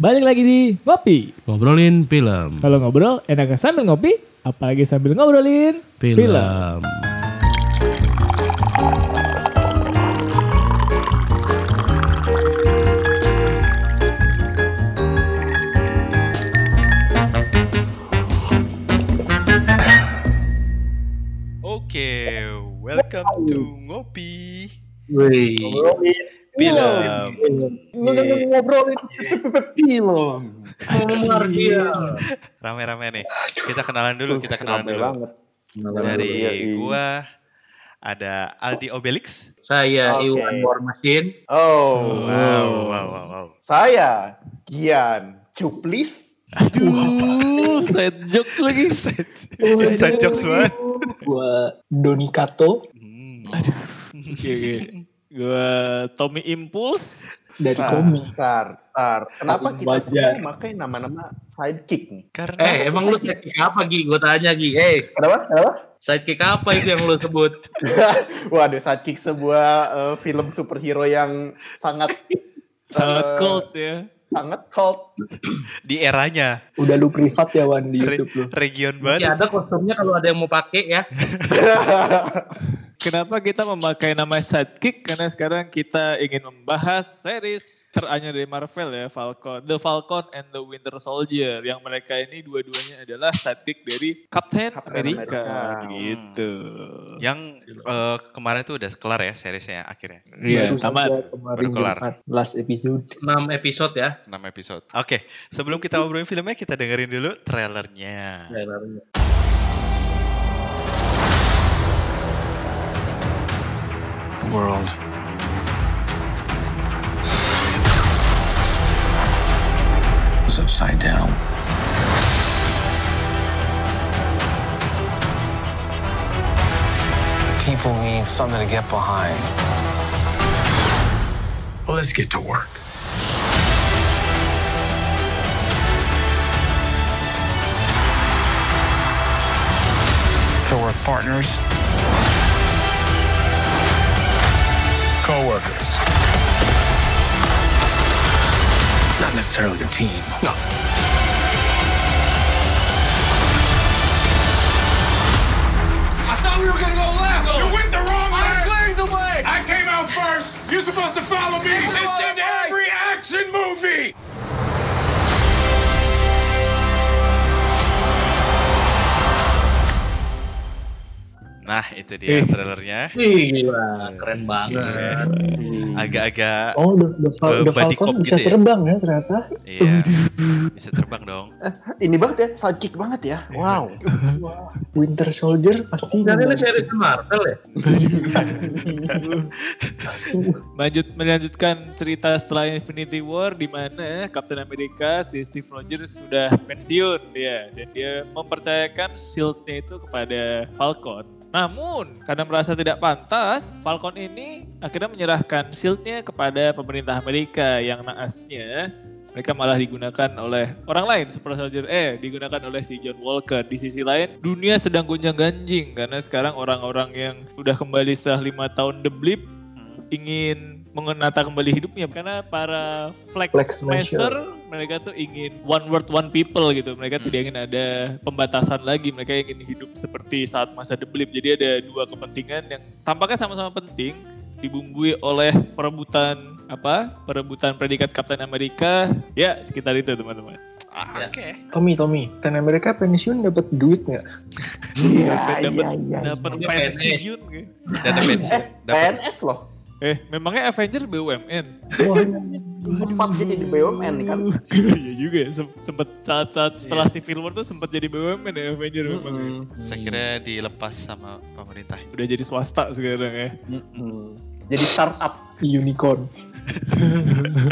Balik lagi di Ngopi. Ngobrolin film. Kalau ngobrol enaknya sambil ngopi, apalagi sambil ngobrolin Film. Oke, welcome to Ngopi Wih. ngobrolin Film. ngobrolin film Luar dia. Rame-rame nih. Kita kenalan dulu, kita kenalan dulu. banget Dari Iya, iya. gua ada Aldi Obelix. Saya Oke. Iwan War Machine. oh Wow, wow, wow, wow. saya Gian Cuplis Aduh, side jokes lagi. Inside jokes banget. Gua Doni Kato Hmm. Oke, oke. Gua Tommy Impulse dari komik. Tar, tar. Kenapa kita Wajar. semua pakai nama-nama sidekick nih? Karena Eh, emang lu sidekick apa Gi? Gue tanya Gi. Eh, Kenapa? Kenapa? sidekick apa itu yang lu sebut? Waduh, sidekick sebuah eh, film superhero yang sangat sangat eh, cold ya. sangat cult. di eranya Udah lu privat ya Wan di re- YouTube lu. region Masih banget. ada kostumnya kalau ada yang mau pakai ya. Kenapa kita memakai nama sidekick? Karena sekarang kita ingin membahas series teranyar dari Marvel ya, Falcon, The Falcon and the Winter Soldier. Yang mereka ini dua-duanya adalah sidekick dari Captain, Captain America. America. Gitu. Yang eh, kemarin tuh udah kelar ya seriesnya akhirnya. Iya, sama. kemarin Baru kelar. Last episode. 6 episode ya. 6 episode. Oke, sebelum kita ngobrolin filmnya kita dengerin dulu trailernya. The world was upside down. People need something to get behind. Well, let's get to work. So we're partners, co-workers. Not necessarily a team. No. I thought we were gonna go left. You went the wrong way. I was clearing the way. I came out first. You're supposed to follow me. It's in every action movie. Nah, itu dia trailernya. Wih, gila. Keren banget. Agak-agak Oh, The, the, Fal- Eh, The Falcon bisa gitu ya? terbang ya ternyata. iya. Bisa terbang dong. Ini banget ya, sidekick banget ya. Wow. Winter Soldier pasti Kan ini series Marvel ya? Lanjut melanjutkan cerita setelah Infinity War di mana Captain America si Steve Rogers sudah pensiun dia dan dia mempercayakan shieldnya itu kepada Falcon. Namun karena merasa tidak pantas, Falcon ini akhirnya menyerahkan shieldnya kepada pemerintah Amerika yang naasnya. Mereka malah digunakan oleh orang lain Super Soldier eh digunakan oleh si John Walker. Di sisi lain dunia sedang gonjang ganjing karena sekarang orang-orang yang udah kembali setelah lima tahun The Blip ingin mengenata kembali hidupnya karena para flag, Flag smasher smasher. mereka tuh ingin one world one people gitu mereka tidak ingin ada pembatasan lagi mereka ingin hidup seperti saat masa The Blip jadi ada dua kepentingan yang tampaknya sama-sama penting dibumbui oleh perebutan apa perebutan predikat Kapten Amerika ya sekitar itu teman-teman Ah, Ya. Oke. Tommy, Tommy, Captain America pensiun dapat duit nggak? Iya, dapat iya, iya. dapat Dia pensiun gitu. Dan ada pensiun. Dapat PNS loh. Eh memangnya Avenger BUMN Wah, Sempat jadi di BUMN kan. Iya juga ya, sem- sempet saat-saat setelah Civil War tuh sempat jadi BUMN ya Avenger memang ya. saya kira dilepas sama pemerintah. Udah jadi swasta sekarang ya. Mm-mm. Jadi startup. unicorn.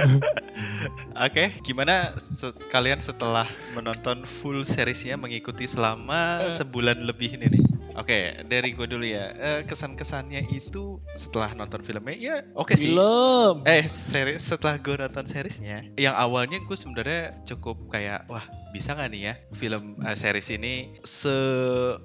Oke, gimana se- kalian setelah menonton full seriesnya mengikuti selama sebulan lebih ini nih? Oke, dari gue dulu ya. Eh, kesan-kesannya itu setelah nonton filmnya, ya oke sih. Film. Eh, seri setelah gue nonton seriesnya, yang awalnya gue sebenarnya cukup kayak, wah bisa nggak nih ya film eh, series ini se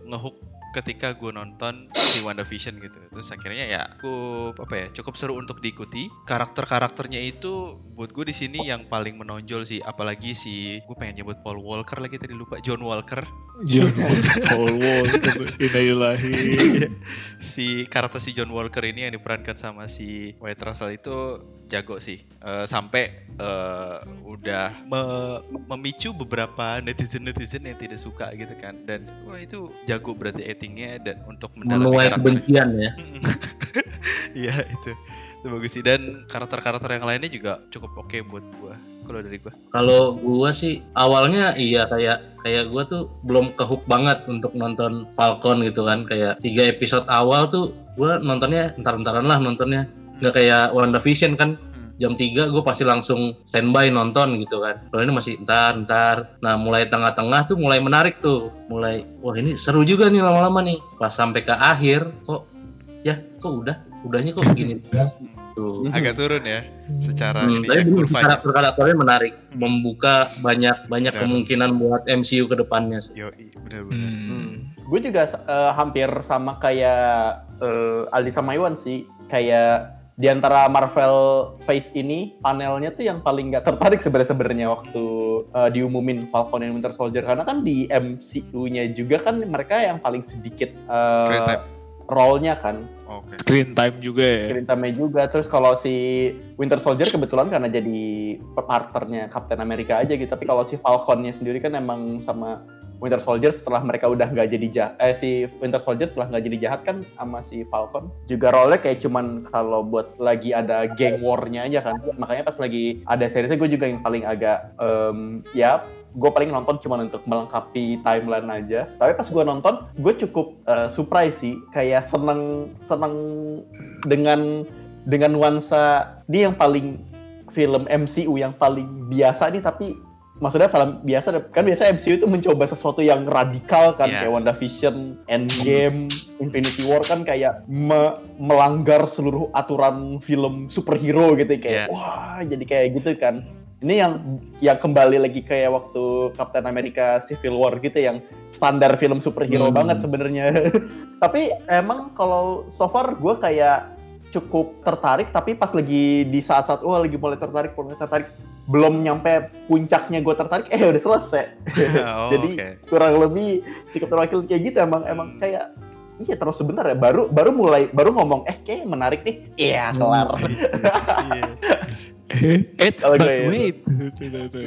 ngehook ketika gue nonton si WandaVision gitu. Terus akhirnya ya cukup apa ya cukup seru untuk diikuti. Karakter-karakternya itu buat gue di sini yang paling menonjol sih. Apalagi si gue pengen nyebut Paul Walker lagi tadi lupa John Walker. John Paul Walker, innalillahi. si karakter si John Walker ini yang diperankan sama si White Russell itu jago sih. Eh, sampai eh, udah me- memicu beberapa netizen-netizen yang tidak suka gitu kan. Dan wah itu jago berarti actingnya dan untuk mendalami Menuai karakter. kebencian ya. Iya itu. Itu bagus sih dan karakter-karakter yang lainnya juga cukup oke buat gua. Kalau dari gua. Kalau gua sih awalnya iya kayak kayak gua tuh belum kehook banget untuk nonton Falcon gitu kan kayak tiga episode awal tuh gua nontonnya entar-entaran lah nontonnya nggak kayak WandaVision kan jam 3 gue pasti langsung standby nonton gitu kan kalau ini masih entar entar nah mulai tengah-tengah tuh mulai menarik tuh mulai wah ini seru juga nih lama-lama nih pas sampai ke akhir kok ya kok udah udahnya kok begini tuh Agak turun ya secara Hmm, ini tapi ya, kurvanya. karakter-karakternya menarik, membuka banyak banyak Benar. kemungkinan buat MCU ke depannya. sih. Yo, bener-bener. Hmm. Gue juga eh, hampir sama kayak eh, Aldi sama Iwan sih. Kayak di antara Marvel Phase ini panelnya tuh yang paling nggak tertarik sebenarnya sebenarnya waktu eh, diumumin Falcon and Winter Soldier karena kan di MCU-nya juga kan mereka yang paling sedikit Screen time. role-nya kan Oke. Screen time juga ya. screen time-nya juga terus kalau si Winter Soldier kebetulan karena jadi partnernya Captain America aja gitu tapi kalau si Falconnya sendiri kan emang sama Winter Soldier setelah mereka udah nggak jadi jahat eh si Winter Soldier setelah nggak jadi jahat kan sama si Falcon. Juga role kayak cuman kalau buat lagi ada gang war-nya aja kan. Makanya pas lagi ada seriesnya gue juga yang paling agak em, ya gue paling nonton cuma untuk melengkapi timeline aja. Tapi pas gue nonton gue cukup eh, surprise sih. Kayak seneng seneng dengan dengan nuansa dia yang paling film MCU yang paling biasa nih tapi maksudnya film biasa kan biasa MCU itu mencoba sesuatu yang radikal kan Iya. kayak WandaVision, Endgame, Infinity War kan kayak me- melanggar seluruh aturan film superhero gitu kayak Iya. wah jadi kayak gitu kan ini yang yang kembali lagi kayak waktu Captain America Civil War gitu yang standar film superhero Hmm. banget sebenarnya tapi emang kalau so far gue kayak cukup tertarik tapi pas lagi di saat-saat wah lagi mulai tertarik mulai tertarik belum nyampe puncaknya gue tertarik eh udah selesai. Oh, jadi oke. kurang lebih cukup terwakil kayak gitu emang emang kayak iya terus sebentar ya. Baru baru mulai baru ngomong eh kayak menarik nih. Iya kelar. Iya. Eh, Kalau but gue ya. wait. Tuh, tuh, tuh.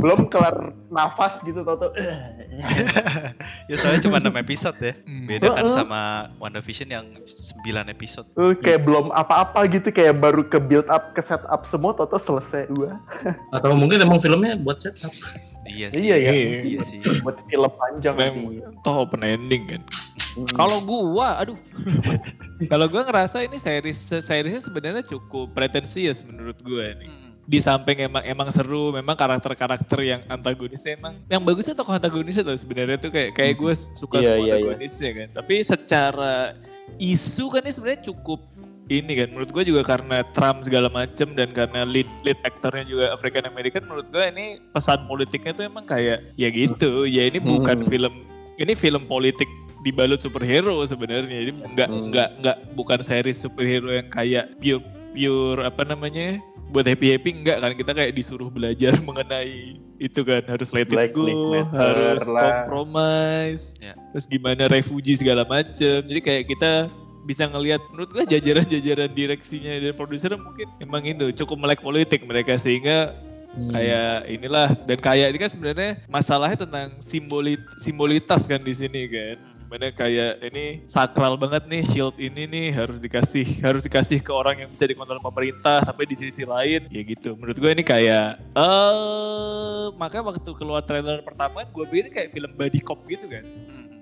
belum kelar nafas gitu tau tau ya soalnya cuma 6 episode ya. Hmm. Beda kan sama WandaVision yang 9 episode. Uh, kayak belum apa-apa gitu kayak baru ke build up ke set up semua tau selesai gua Atau mungkin emang filmnya buat setup. Iya sih. iya ya Iya sih. buat film panjang nanti Memang toh open ending kan. Hmm. Kalau gua, aduh. Kalau gua ngerasa ini series seriesnya sebenarnya cukup pretensius menurut gua nih. Hmm. Di samping emang emang seru, memang karakter-karakter yang antagonisnya emang yang bagusnya tokoh antagonisnya tuh sebenarnya tuh kayak kayak gue suka Iya, semua iya, iya. antagonisnya kan. Tapi secara isu kan ini sebenarnya cukup ini kan menurut gue juga karena Trump segala macem dan karena lead lead aktornya juga African American menurut gue ini pesan politiknya tuh emang kayak ya gitu ya ini bukan Hmm. film ini film politik dibalut superhero sebenarnya jadi enggak Hmm. enggak enggak bukan series superhero yang kayak pure pure apa namanya buat happy happy enggak kan kita kayak disuruh belajar mengenai itu kan harus let it go harus lah. compromise Ya. terus gimana refugee segala macem jadi kayak kita bisa ngelihat menurut gue jajaran-jajaran direksinya dan produser mungkin emang itu cukup melek politik mereka sehingga Hmm. kayak inilah. Dan kayak ini kan sebenarnya masalahnya tentang simbolit simbolitas kan di sini kan. Mana kayak ini sakral banget nih shield ini nih harus dikasih harus dikasih ke orang yang bisa dikontrol pemerintah tapi di sisi lain ya gitu. Menurut gue ini kayak eh makanya waktu keluar trailer pertama gue pikir kayak film buddy cop gitu kan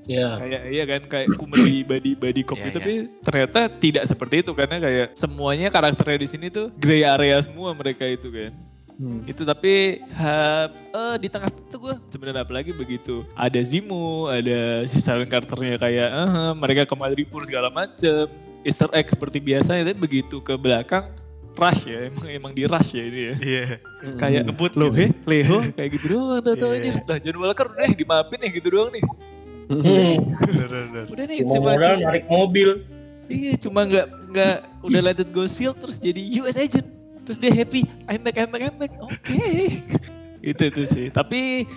Ya. kayak iya kan kayak komedi body body cop Iya, gitu iya. tapi ternyata tidak seperti itu karena kayak semuanya karakternya di sini tuh gray area semua mereka itu kan Hmm. itu tapi ha, eh, di tengah itu gue sebenarnya apalagi begitu ada Zemo ada si Sharon Carternya kayak eh, mereka ke Madripoor segala macem Easter egg seperti biasanya tapi begitu ke belakang rush ya emang emang di rush ya ini ya Iya. kayak Ngebut loh gitu. he Leho kayak gitu doang tau tau Iya. aja nah John Walker udah dimaafin ya gitu doang nih. Udah nih cuma cuma, modal narik mobil. iya cuma nggak nggak udah let it go seal terus jadi US agent. Terus dia happy I'm back I'm back I'm back. Oke. Itu itu sih. Tapi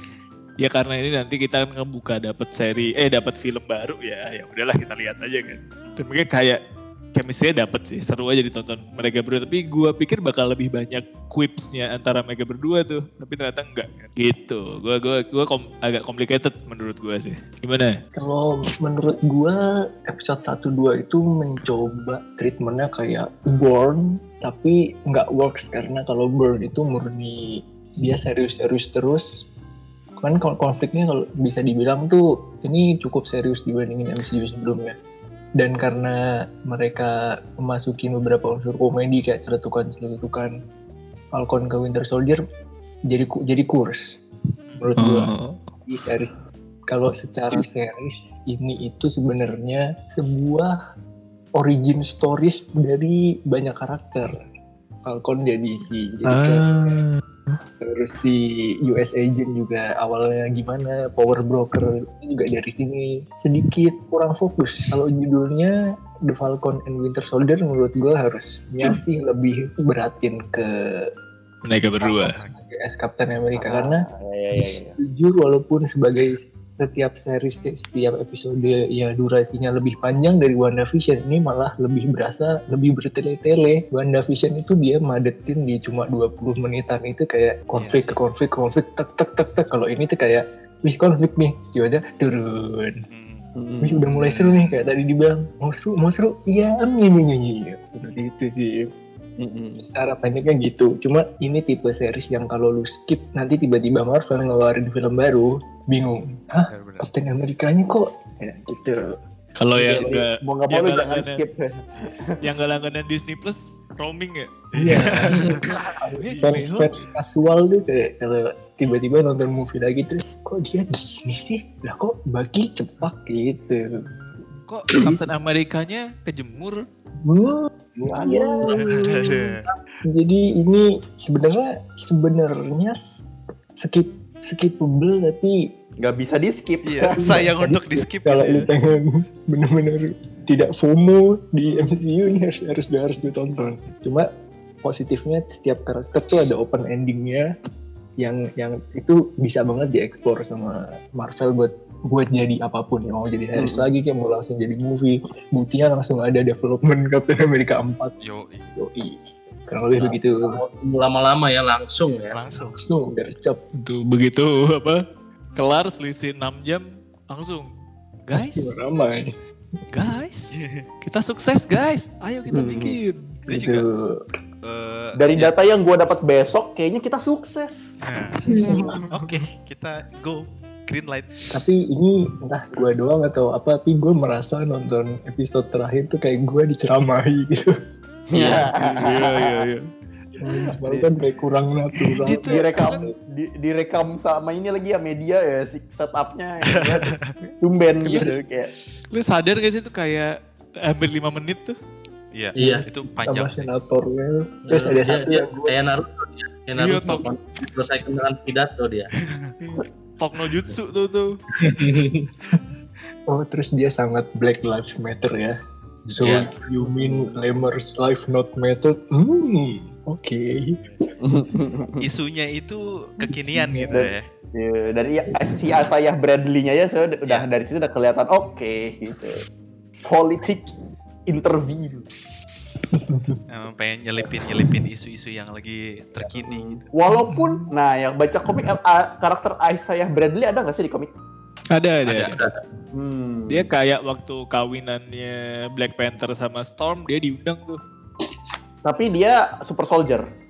ya karena ini nanti kita kan ngebuka dapat seri eh dapat film baru ya ya udahlah kita lihat aja kan. Dan mungkin kayak chemistry-nya dapet sih. Seru aja ditonton mereka berdua tapi gua pikir bakal lebih banyak quipsnya antara mereka berdua tuh. Tapi ternyata enggak. Gitu. Gua gua gua kom- agak complicated menurut gua sih. Gimana? Kalau menurut gua episode 1 2 itu mencoba treatmentnya kayak Born tapi nggak works. Karena kalau Burn itu murni dia serius-serius terus. Kan konfliknya kalau bisa dibilang tuh ini cukup serius dibandingin MCU sebelumnya dan karena mereka memasukin beberapa unsur komedi kayak celetukan-celetukan Falcon ke Winter Soldier jadi jadi kurs menurut gua. Di series kalau secara series ini itu sebenarnya sebuah origin stories dari banyak karakter Falcon jadi si jadi kayak- terus si US agent juga awalnya gimana power broker juga dari sini sedikit kurang fokus. Kalau judulnya The Falcon and Winter Soldier menurut gue harusnya sih lebih beratin ke mereka berdua. as Captain America. Karena ya, ya, ya. jujur walaupun sebagai setiap series setiap episode ya durasinya lebih panjang dari WandaVision ini malah lebih berasa lebih bertele-tele. WandaVision itu dia madetin di cuma 20 menitan itu kayak konflik ke konflik ke konflik tek tek tek tek. Kalau ini tuh kayak wih konflik nih. Tiba turun. Hmm. wih udah mulai seru nih kayak tadi dibilang mau seru mau seru? Iya nyanyi nyanyi seperti itu sih Mm-mm. secara pendeknya gitu. Cuma ini tipe series yang kalau lu skip nanti tiba-tiba Marvel ngeluarin film baru, bingung. Hah? Captain Amerikanya kok? Ya, gitu. kalau yang Jadi, enggak mau nggak mau jangan langganan- skip yang gak langganan Disney Plus roaming ya Iya. fans fans casual tuh kayak kalau tiba-tiba nonton movie lagi terus kok dia gini sih? Lah kok bagi cepat gitu. kok Captain Amerikanya kejemur Hmm, iya. Ada. Jadi ini sebenarnya sebenarnya skip skippable tapi nggak bisa di skip Iya, sayang untuk di skip kalau gitu lu ya. pengen bener-bener tidak FOMO di MCU ini harus harus harus ditonton. Cuma positifnya setiap karakter tuh ada open endingnya yang yang itu bisa banget dieksplor sama Marvel buat buat jadi apa pun mau jadi series Hmm. lagi kayak mau langsung jadi movie buktinya langsung ada development Captain America 4 Yo, yoi kurang lebih Nah. begitu Lama-lama ya langsung ya. langsung. langsung gercep Tuh begitu apa kelar selisih 6 jam langsung guys ramai guys kita sukses guys ayo kita Hmm. bikin Ini Gitu. juga eh, dari ya, data yang gua dapat besok kayaknya kita sukses. Nah, Oke, kita go green light. tapi ini entah gue doang atau apa tapi gue merasa nonton episode terakhir tuh kayak gue diceramahi gitu. Iya. Iya iya Malah kan kayak kurang natural. Gitu. direkam di, direkam sama ini lagi ya media ya si setupnya. Ya, tumben gitu kayak. Lu sadar gak sih itu kayak hampir 5 menit tuh Iya, Iya. itu sama panjang sih. senatornya terus ada Dia- satu dia yang gue kayak Naruto dia. Kayak Iya, Naruto kan. Selesaikan dengan pidato dia. Talk no jutsu tuh tuh oh terus dia sangat Black Lives Matter ya so Iya. you mean Lemmer's life not matter hmm oke Isunya itu kekinian Isunya. gitu ya. ya, dari si Asayah Bradley-nya ya saya udah, Iya. dari situ udah kelihatan oke gitu politik intervene Emang pengen nyelipin-nyelipin isu-isu yang lagi terkini gitu. walaupun nah yang baca komik eh, ah, karakter Asayah Bradley ada nggak sih di komik ada ada, Ada. ada. hmm. dia kayak waktu kawinannya Black Panther sama Storm dia diundang tuh tapi dia super soldier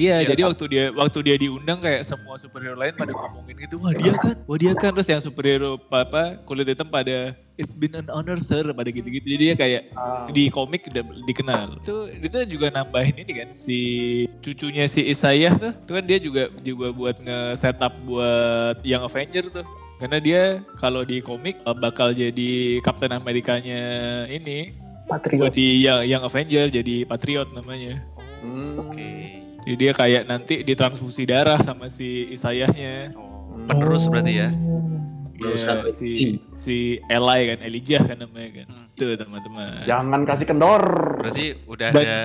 Iya, Iya, jadi waktu dia waktu dia diundang kayak semua superhero lain pada ngomongin gitu, wah dia kan, wah dia kan terus yang superhero apa kulit hitam pada it's been an honor sir pada gitu-gitu. Jadi dia kayak Ah. di komik udah dikenal. Itu itu juga nambahin ini kan si cucunya si Isaiah tuh, itu kan dia juga juga buat nge-setup buat yang Avenger tuh. Karena dia kalau di komik eh, bakal jadi Captain Amerikanya ini buat Patriot di yang yang Avenger jadi Patriot namanya. Hmm. Oke. Jadi dia kayak nanti ditransfusi darah sama si Isayahnya. Oh, penerus berarti ya. Ya, si tim. si Eli kan, Elijah kan namanya kan. Hmm. Tuh teman-teman. Jangan kasih kendor. Berarti udah ada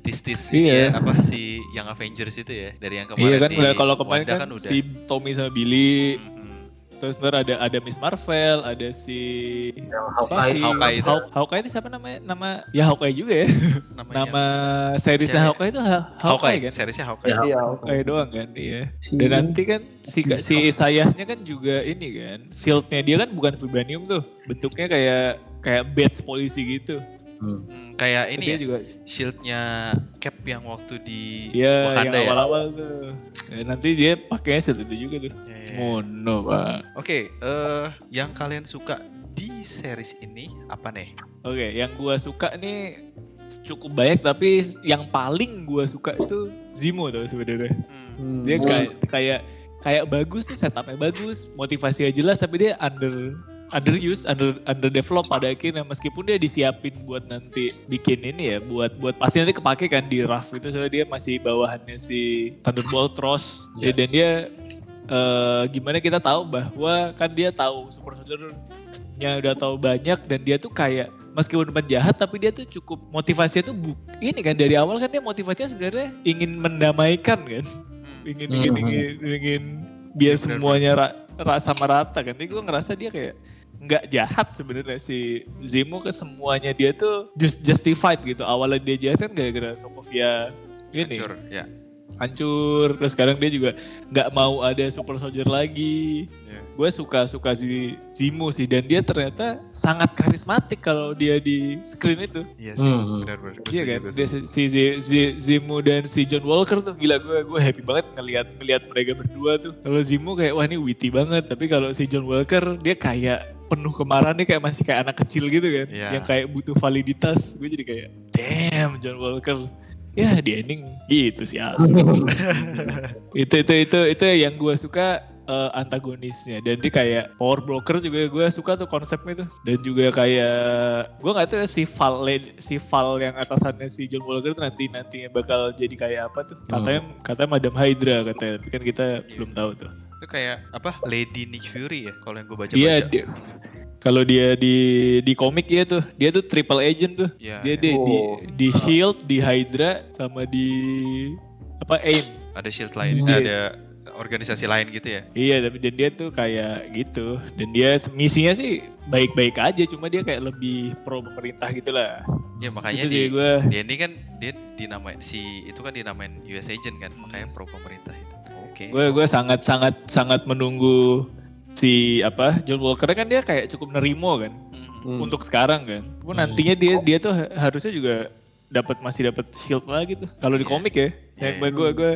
tis-tis Iya. ini ya, apa si yang Avengers itu ya dari yang kemarin Iya kan, di kalau kemarin Wanda kan, udah. si Tommy sama Billy, Mhm. Terus ntar ada ada Miss Marvel, ada si Hawkeye. si Hawkeye itu. Haw- Hawkeye itu siapa namanya? Nama ya Hawkeye juga ya. namanya Nama seriesnya Cewek. Hawkeye itu Ha- Hawkeye Hawkeye, kan? seriesnya Hawkeye. Ya. Iya. Hawkeye doang kan iya. Si- Dan nanti kan si si Isayahnya kan juga ini kan, shieldnya dia kan bukan vibranium tuh, bentuknya kayak kayak badge polisi gitu. Hmm. Hmm, kayak ini Dia ya, juga shieldnya Cap yang waktu di yang Wakanda ya. awal-awal tuh. Ya, nanti dia pakainya shield itu juga tuh. Ya, ya, ya. Mono, Pak. Oke, eh yang kalian suka di series ini apa nih? Oke, yang gua suka nih cukup banyak tapi yang paling gua suka itu Zemo tuh sebenarnya. Hmm. Dia kayak kayak kayak bagus tuh setupnya bagus, motivasinya jelas tapi dia under underuse, under underdevelop pada akhirnya meskipun dia disiapin buat nanti bikin ini ya, buat buat pasti nanti kepake kan di RAF itu soalnya dia masih bawahannya si Thunderbolt Ross Ya, Yes. dan dia eh, gimana kita tahu bahwa kan dia tahu Super Soldier-nya udah tahu banyak dan dia tuh kayak meskipun penjahat tapi dia tuh cukup motivasinya tuh bu ini kan dari awal kan dia motivasinya sebenarnya ingin mendamaikan kan Hmm. ingin Hmm. ingin ingin, ingin biar semuanya ra, ra- sama rata kan. Jadi gue ngerasa dia kayak nggak jahat sebenarnya si Zemo ke semuanya dia tuh just justified gitu. Awalnya dia jahat kan gara-gara Sokovia ini Hancur, ya. Hancur. Terus sekarang dia juga nggak mau ada super soldier lagi. Iya. Gue suka suka si Zemo sih dan dia ternyata sangat karismatik kalau dia di screen itu. Iya sih, Hmm. benar-benar. Gua Iya kan, dia si, si, si Zemo dan si John Walker tuh gila gue gue happy banget ngelihat ngelihat mereka berdua tuh. Kalau Zemo kayak wah ini witty banget, tapi kalau si John Walker dia kayak penuh kemarahan dia kayak masih kayak anak kecil gitu kan, Iya. yang kayak butuh validitas. Gue jadi kayak damn John Walker. Ya di ending gitu sih asu. itu itu itu itu yang gue suka eh, antagonisnya. Dan dia kayak power broker juga gue suka tuh konsepnya tuh. Dan juga kayak gue nggak tahu ya si Val si Val yang atasannya si John Walker tuh nanti nantinya bakal jadi kayak apa tuh? Katanya katanya Madam Hydra katanya. Tapi kan kita belum tahu tuh. Itu kayak apa? Lady Nick Fury ya kalau yang gue baca-baca. iya dia- kalau dia di di komik ya tuh dia tuh triple agent tuh Iya, dia iya. di, di Oh. di Shield di Hydra sama di apa AIM ada shield lain, Iya. ada organisasi lain gitu ya. Iya, tapi dan dia tuh kayak gitu. Dan dia misinya sih baik-baik aja, cuma dia kayak lebih pro pemerintah gitu lah. Ya makanya Itu di gue. dia ini kan dia dinamain si itu kan dinamain US agent kan, makanya pro pemerintah itu. Oke. Gue gue sangat sangat sangat menunggu si apa John Walker kan dia kayak cukup nerimo kan Hmm. untuk sekarang kan. Cuma Hmm. nantinya dia dia tuh ha- harusnya juga dapat masih dapat shield lagi tuh. Kalau di Iya. komik ya, Iya, yang gue gue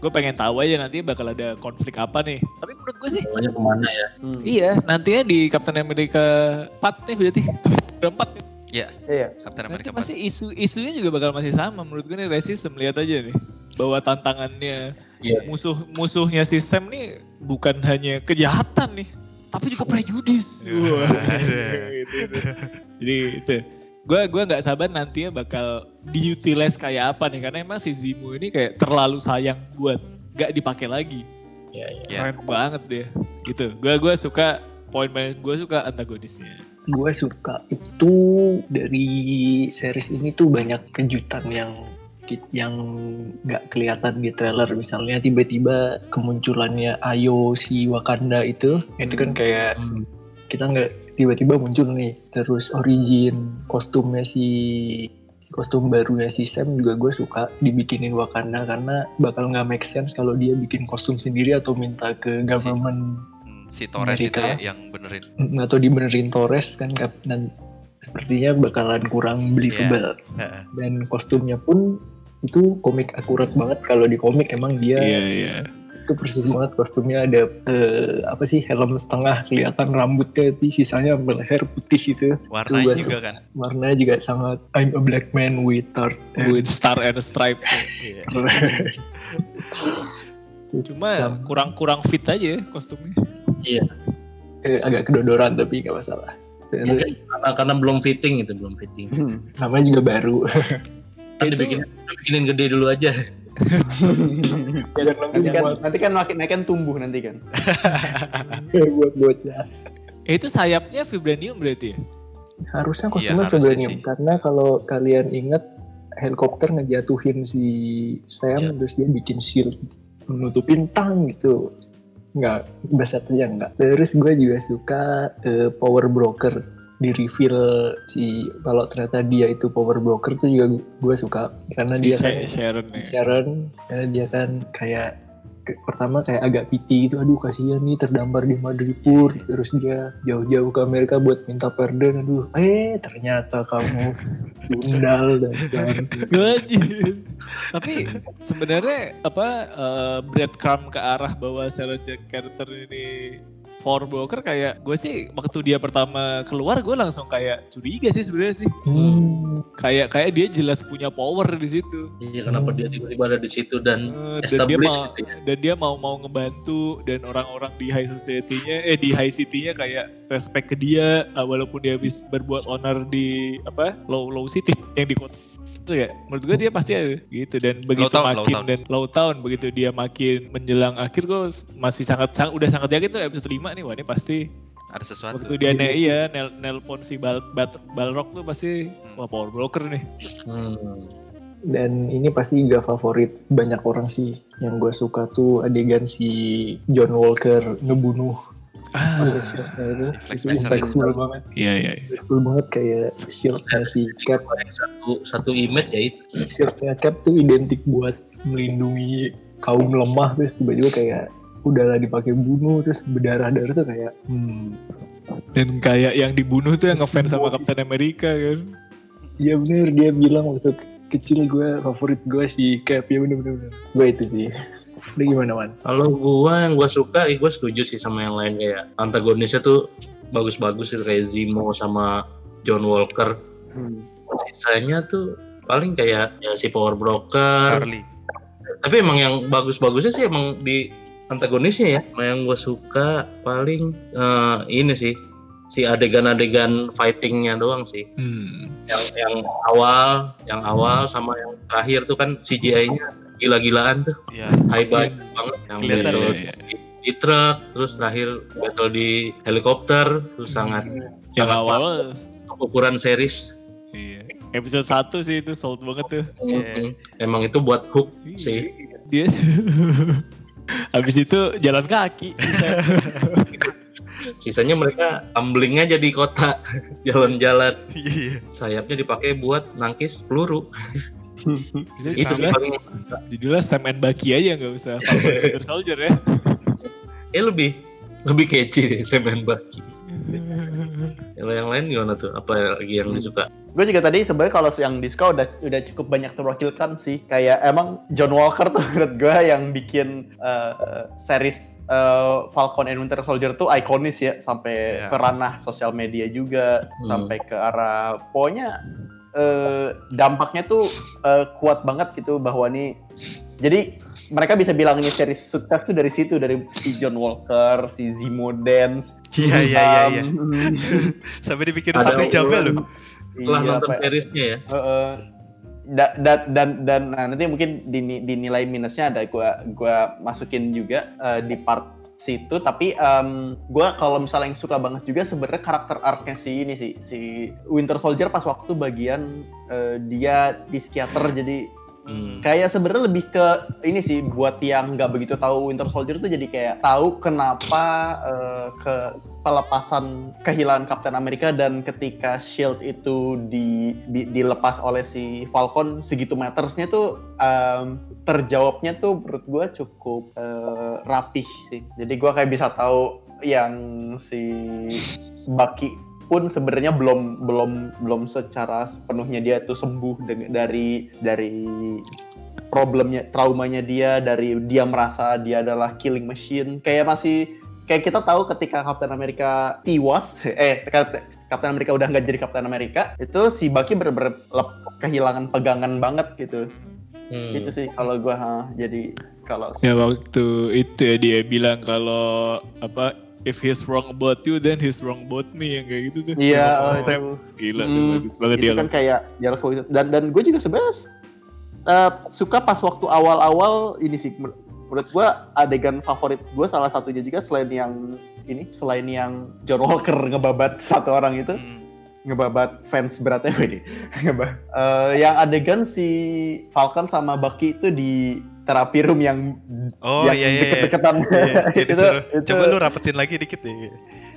gue pengen tahu aja nanti bakal ada konflik apa nih. Tapi menurut gue sih Semuanya ke mana ya? iya nantinya di Captain America 4 nih berarti Captain 4 nih. Ya, Iya. Captain Nanti America pasti isu isunya juga bakal masih sama menurut gue nih resistem lihat aja nih bahwa tantangannya Iya. musuh musuhnya si Sam nih bukan hanya kejahatan nih tapi juga prejudis. Iya. Wah, Ada. itu, itu. Jadi itu gue gua nggak sabar nantinya bakal diutilize kayak apa nih karena emang si Zemo ini kayak terlalu sayang buat nggak dipakai lagi. Iya, iya. Ya. Keren banget dia. Gitu. Gue gua suka poin gue suka antagonisnya. gue suka itu dari series ini tuh banyak kejutan yang yang nggak kelihatan di trailer misalnya tiba-tiba kemunculannya Ayo si Wakanda itu itu kan kayak Hmm. kita nggak tiba-tiba muncul nih terus origin kostumnya si kostum barunya si Sam juga gue suka dibikinin Wakanda karena bakal nggak make sense kalau dia bikin kostum sendiri atau minta ke government Hmm, si Torres itu Amerika. ya yang benerin. atau dibenerin Torres kan dan sepertinya bakalan kurang believable Heeh. dan kostumnya pun itu komik akurat banget kalau di komik emang dia Iya iya. itu persis banget kostumnya ada eh, apa sih helm setengah kelihatan rambutnya tapi sisanya leher putih gitu Warnanya gua juga kan. warnanya juga sangat I'm a black man with dark With star and stripes. Iya. Cuma kurang-kurang fit aja ya kostumnya. Eh, agak kedodoran tapi nggak masalah Mungkin terus karena, karena belum fitting itu belum fitting. Hmm. namanya juga baru Kan Itu- dibikin, dibikinin gede dulu aja. Biar nanti nanti kan nanti kan makin naik kan tumbuh nanti kan. buat bocah. Eh, itu sayapnya vibranium berarti ya? Harusnya Iya, kostumnya harusnya vibranium sih. karena kalau kalian ingat helikopter ngejatuhin si Sam terus dia bikin shield menutupin tang gitu. Enggak, besarnya enggak. Terus gue juga suka eh, power broker di reveal si kalau ternyata dia itu power broker tuh juga gue suka karena Si dia kan Sha- Sharon ya. Sharon karena dia kan kayak ke- pertama kayak agak piti gitu aduh kasihan nih terdampar di Madripoor terus dia jauh-jauh ke Amerika buat minta pardon aduh eh ternyata kamu tundal dan segala. Tapi sebenarnya apa uh, breadcrumb ke arah bahwa Sarah Jack Carter ini power broker kayak gue sih waktu dia pertama keluar gue langsung kayak curiga sih sebenarnya sih. Hmm, Kayak kayak dia jelas punya power di situ. Iya kenapa dia tiba-tiba ada di situ dan Eh, dan dia establish mau gitu ya. dan dia mau mau ngebantu dan orang-orang di high society-nya eh di high city-nya kayak respect ke dia uh, walaupun dia habis berbuat honor di apa low low city yang di kota itu ya menurut gue dia pasti ada gitu dan begitu town, low makin town. dan low town begitu dia makin menjelang akhir gue masih sangat sangat udah sangat yakin tuh episode 5 nih wah ini pasti Ada sesuatu. waktu dia ne iya nel, nelpon si Bal, Bat- Balrog tuh pasti wah power broker nih Hmm. dan ini pasti gak favorit banyak orang sih yang gue suka tuh adegan si John Walker ngebunuh ah. Oleh Shieldnya itu, Si impactful banget. Iya iya impactful banget kayak shieldnya si Cap. Satu satu image ya itu. shieldnya Cap tuh identik buat melindungi kaum lemah terus tiba-tiba kayak udahlah dipakai bunuh terus berdarah-darah tuh kayak hmm. Dan kayak yang dibunuh tuh yang ngefans sama Captain America kan? Iya bener. Dia bilang waktu ke- kecil gue favorit gue si Cap. Ya bener bener, bener. gue itu sih Lu gimana man? Kalau gua yang gua suka, gue setuju sih sama yang lain kayak antagonisnya tuh bagus-bagus sih kayak Zemo sama John Walker. Sisanya tuh paling kayak ya si Power Broker. Harley. Tapi emang yang bagus-bagusnya sih emang di antagonisnya ya. Nah, Yang gue suka paling eh, ini sih si adegan-adegan fightingnya doang sih. hmm. Yang yang awal, yang awal sama yang terakhir tuh kan CGI-nya gila-gilaan tuh, Iya. high budget banget. Yang Kelihatan battle ya. di, di truk, terus terakhir battle di helikopter, terus sangat yang sangat awal ukuran series. Iya. Episode 1 sih itu sold banget tuh. Iya. Mm, Emang itu buat hook Iya. sih. Dia Habis itu jalan kaki. Sisanya mereka tumbling aja di kota, jalan-jalan. Iya. Sayapnya dipakai buat nangkis peluru. Itu paling jadilah Sam and Bucky aja nggak usah Falcon Winter Soldier ya. eh lebih lebih kece deh Sam and Bucky. Kalau yang lain gimana tuh? Apa lagi yang disuka? Gue juga tadi sebenarnya kalau yang Disco udah udah cukup banyak terwakilkan sih. Kayak emang John Walker tuh menurut gue yang bikin uh, series uh, Falcon and Winter Soldier tuh ikonis ya sampai Iya. ke ranah sosial media juga Hmm. sampai ke arah pokoknya uh, dampaknya tuh uh, kuat banget gitu bahwa nih jadi mereka bisa bilang ini series sukses tuh dari situ dari si John Walker, si Zemo Dance, Iya iya iya iya. Sampai dibikin Ada satu jamnya loh. Setelah iya, nonton apa ya? seriesnya ya. Heeh. Da- da- dan dan nah, nanti mungkin dini- dinilai minusnya ada gua gua masukin juga eh, di part situ tapi em, gua kalau misalnya yang suka banget juga sebenarnya karakter arc-nya si ini sih si Winter Soldier pas waktu bagian eh, dia di psikiater jadi Hmm. kayak sebenarnya lebih ke ini sih buat yang nggak begitu tahu Winter Soldier tuh jadi kayak tahu kenapa eh, ke pelepasan kehilangan Captain America dan ketika Shield itu di, di- dilepas oleh si Falcon segitu metersnya tuh em, terjawabnya tuh menurut gue cukup eh, rapih sih jadi gue kayak bisa tahu yang si Bucky pun sebenarnya belum belum belum secara sepenuhnya dia tuh sembuh dari dari problemnya traumanya dia dari dia merasa dia adalah killing machine kayak masih kayak kita tahu ketika Captain America tiwas eh Cap- Captain America udah nggak jadi Captain America itu si Bucky bener-bener lep- kehilangan pegangan banget gitu Hmm. itu sih kalau gua ha, jadi kalau Ya waktu itu ya dia bilang kalau apa if he's wrong about you then he's wrong about me yang kayak gitu tuh. iya Sama oh. Gila Hmm, bagus banget itu dia kan kayak dialog itu dan dan gue juga sebenarnya eh, suka pas waktu awal-awal ini sih men- menurut gua adegan favorit gua salah satunya juga selain yang ini selain yang John Walker ngebabat satu orang itu Hmm. ngebabat fans beratnya ini Ngeba- eh, yang adegan si Falcon sama Bucky itu di terapi room yang Oh yang iya iya. iya. deket-deketan Iya, iya, Itu- disuruh. itu- Coba lu rapetin lagi dikit deh.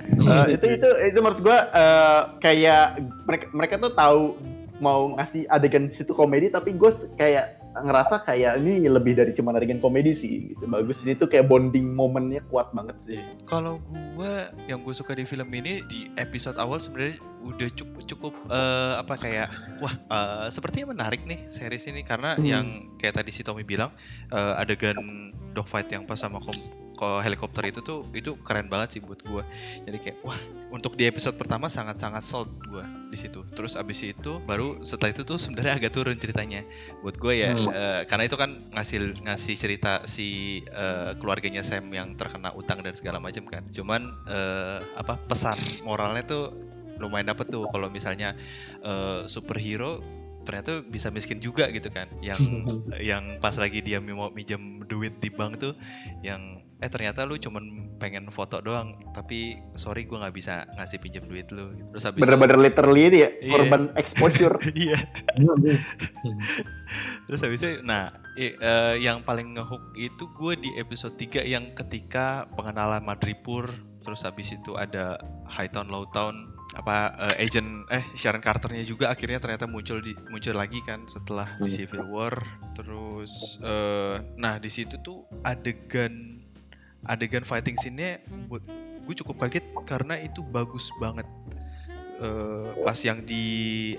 Eh, itu itu itu menurut gua eh, kayak mereka mereka tuh tahu mau ngasih adegan situ komedi tapi gue kayak ngerasa kayak ini lebih dari cuma adegan komedi sih gitu. Bagus. Ini tuh kayak bonding momennya kuat banget sih. Kalau gua yang gue suka di film ini di episode awal sebenarnya udah cukup cukup eh, apa kayak wah eh, sepertinya menarik nih series ini. Karena Hmm. yang kayak tadi si Tommy bilang eh, adegan dogfight yang pas sama kom ko- helikopter itu tuh itu keren banget sih buat gua. Jadi kayak wah untuk di episode pertama sangat-sangat sold gua di situ. Terus abis itu baru setelah itu tuh sebenarnya agak turun ceritanya buat gue ya Hmm. eh, karena itu kan ngasih ngasih cerita si eh, keluarganya Sam yang terkena utang dan segala macam kan cuman eh, apa pesan moralnya tuh lumayan dapet tuh kalau misalnya eh, superhero ternyata bisa miskin juga gitu kan yang yang pas lagi dia mau minjem duit di bank tuh yang eh ternyata lu cuman pengen foto doang tapi sorry gua nggak bisa ngasih pinjam duit lu terus habis itu- bener-bener literally ini ya Iya. korban exposure iya Terus habis itu, nah i- eh, yang paling ngehook itu gue di episode 3 yang ketika pengenalan Madripoor, terus habis itu ada Hightown Lowtown, apa eh, agent eh Sharon Carternya juga akhirnya ternyata muncul di muncul lagi kan setelah di Hmm. Civil War. Terus eh, nah di situ tuh adegan adegan fighting scene-nya buat gue cukup kaget karena itu bagus banget. Eh, pas yang di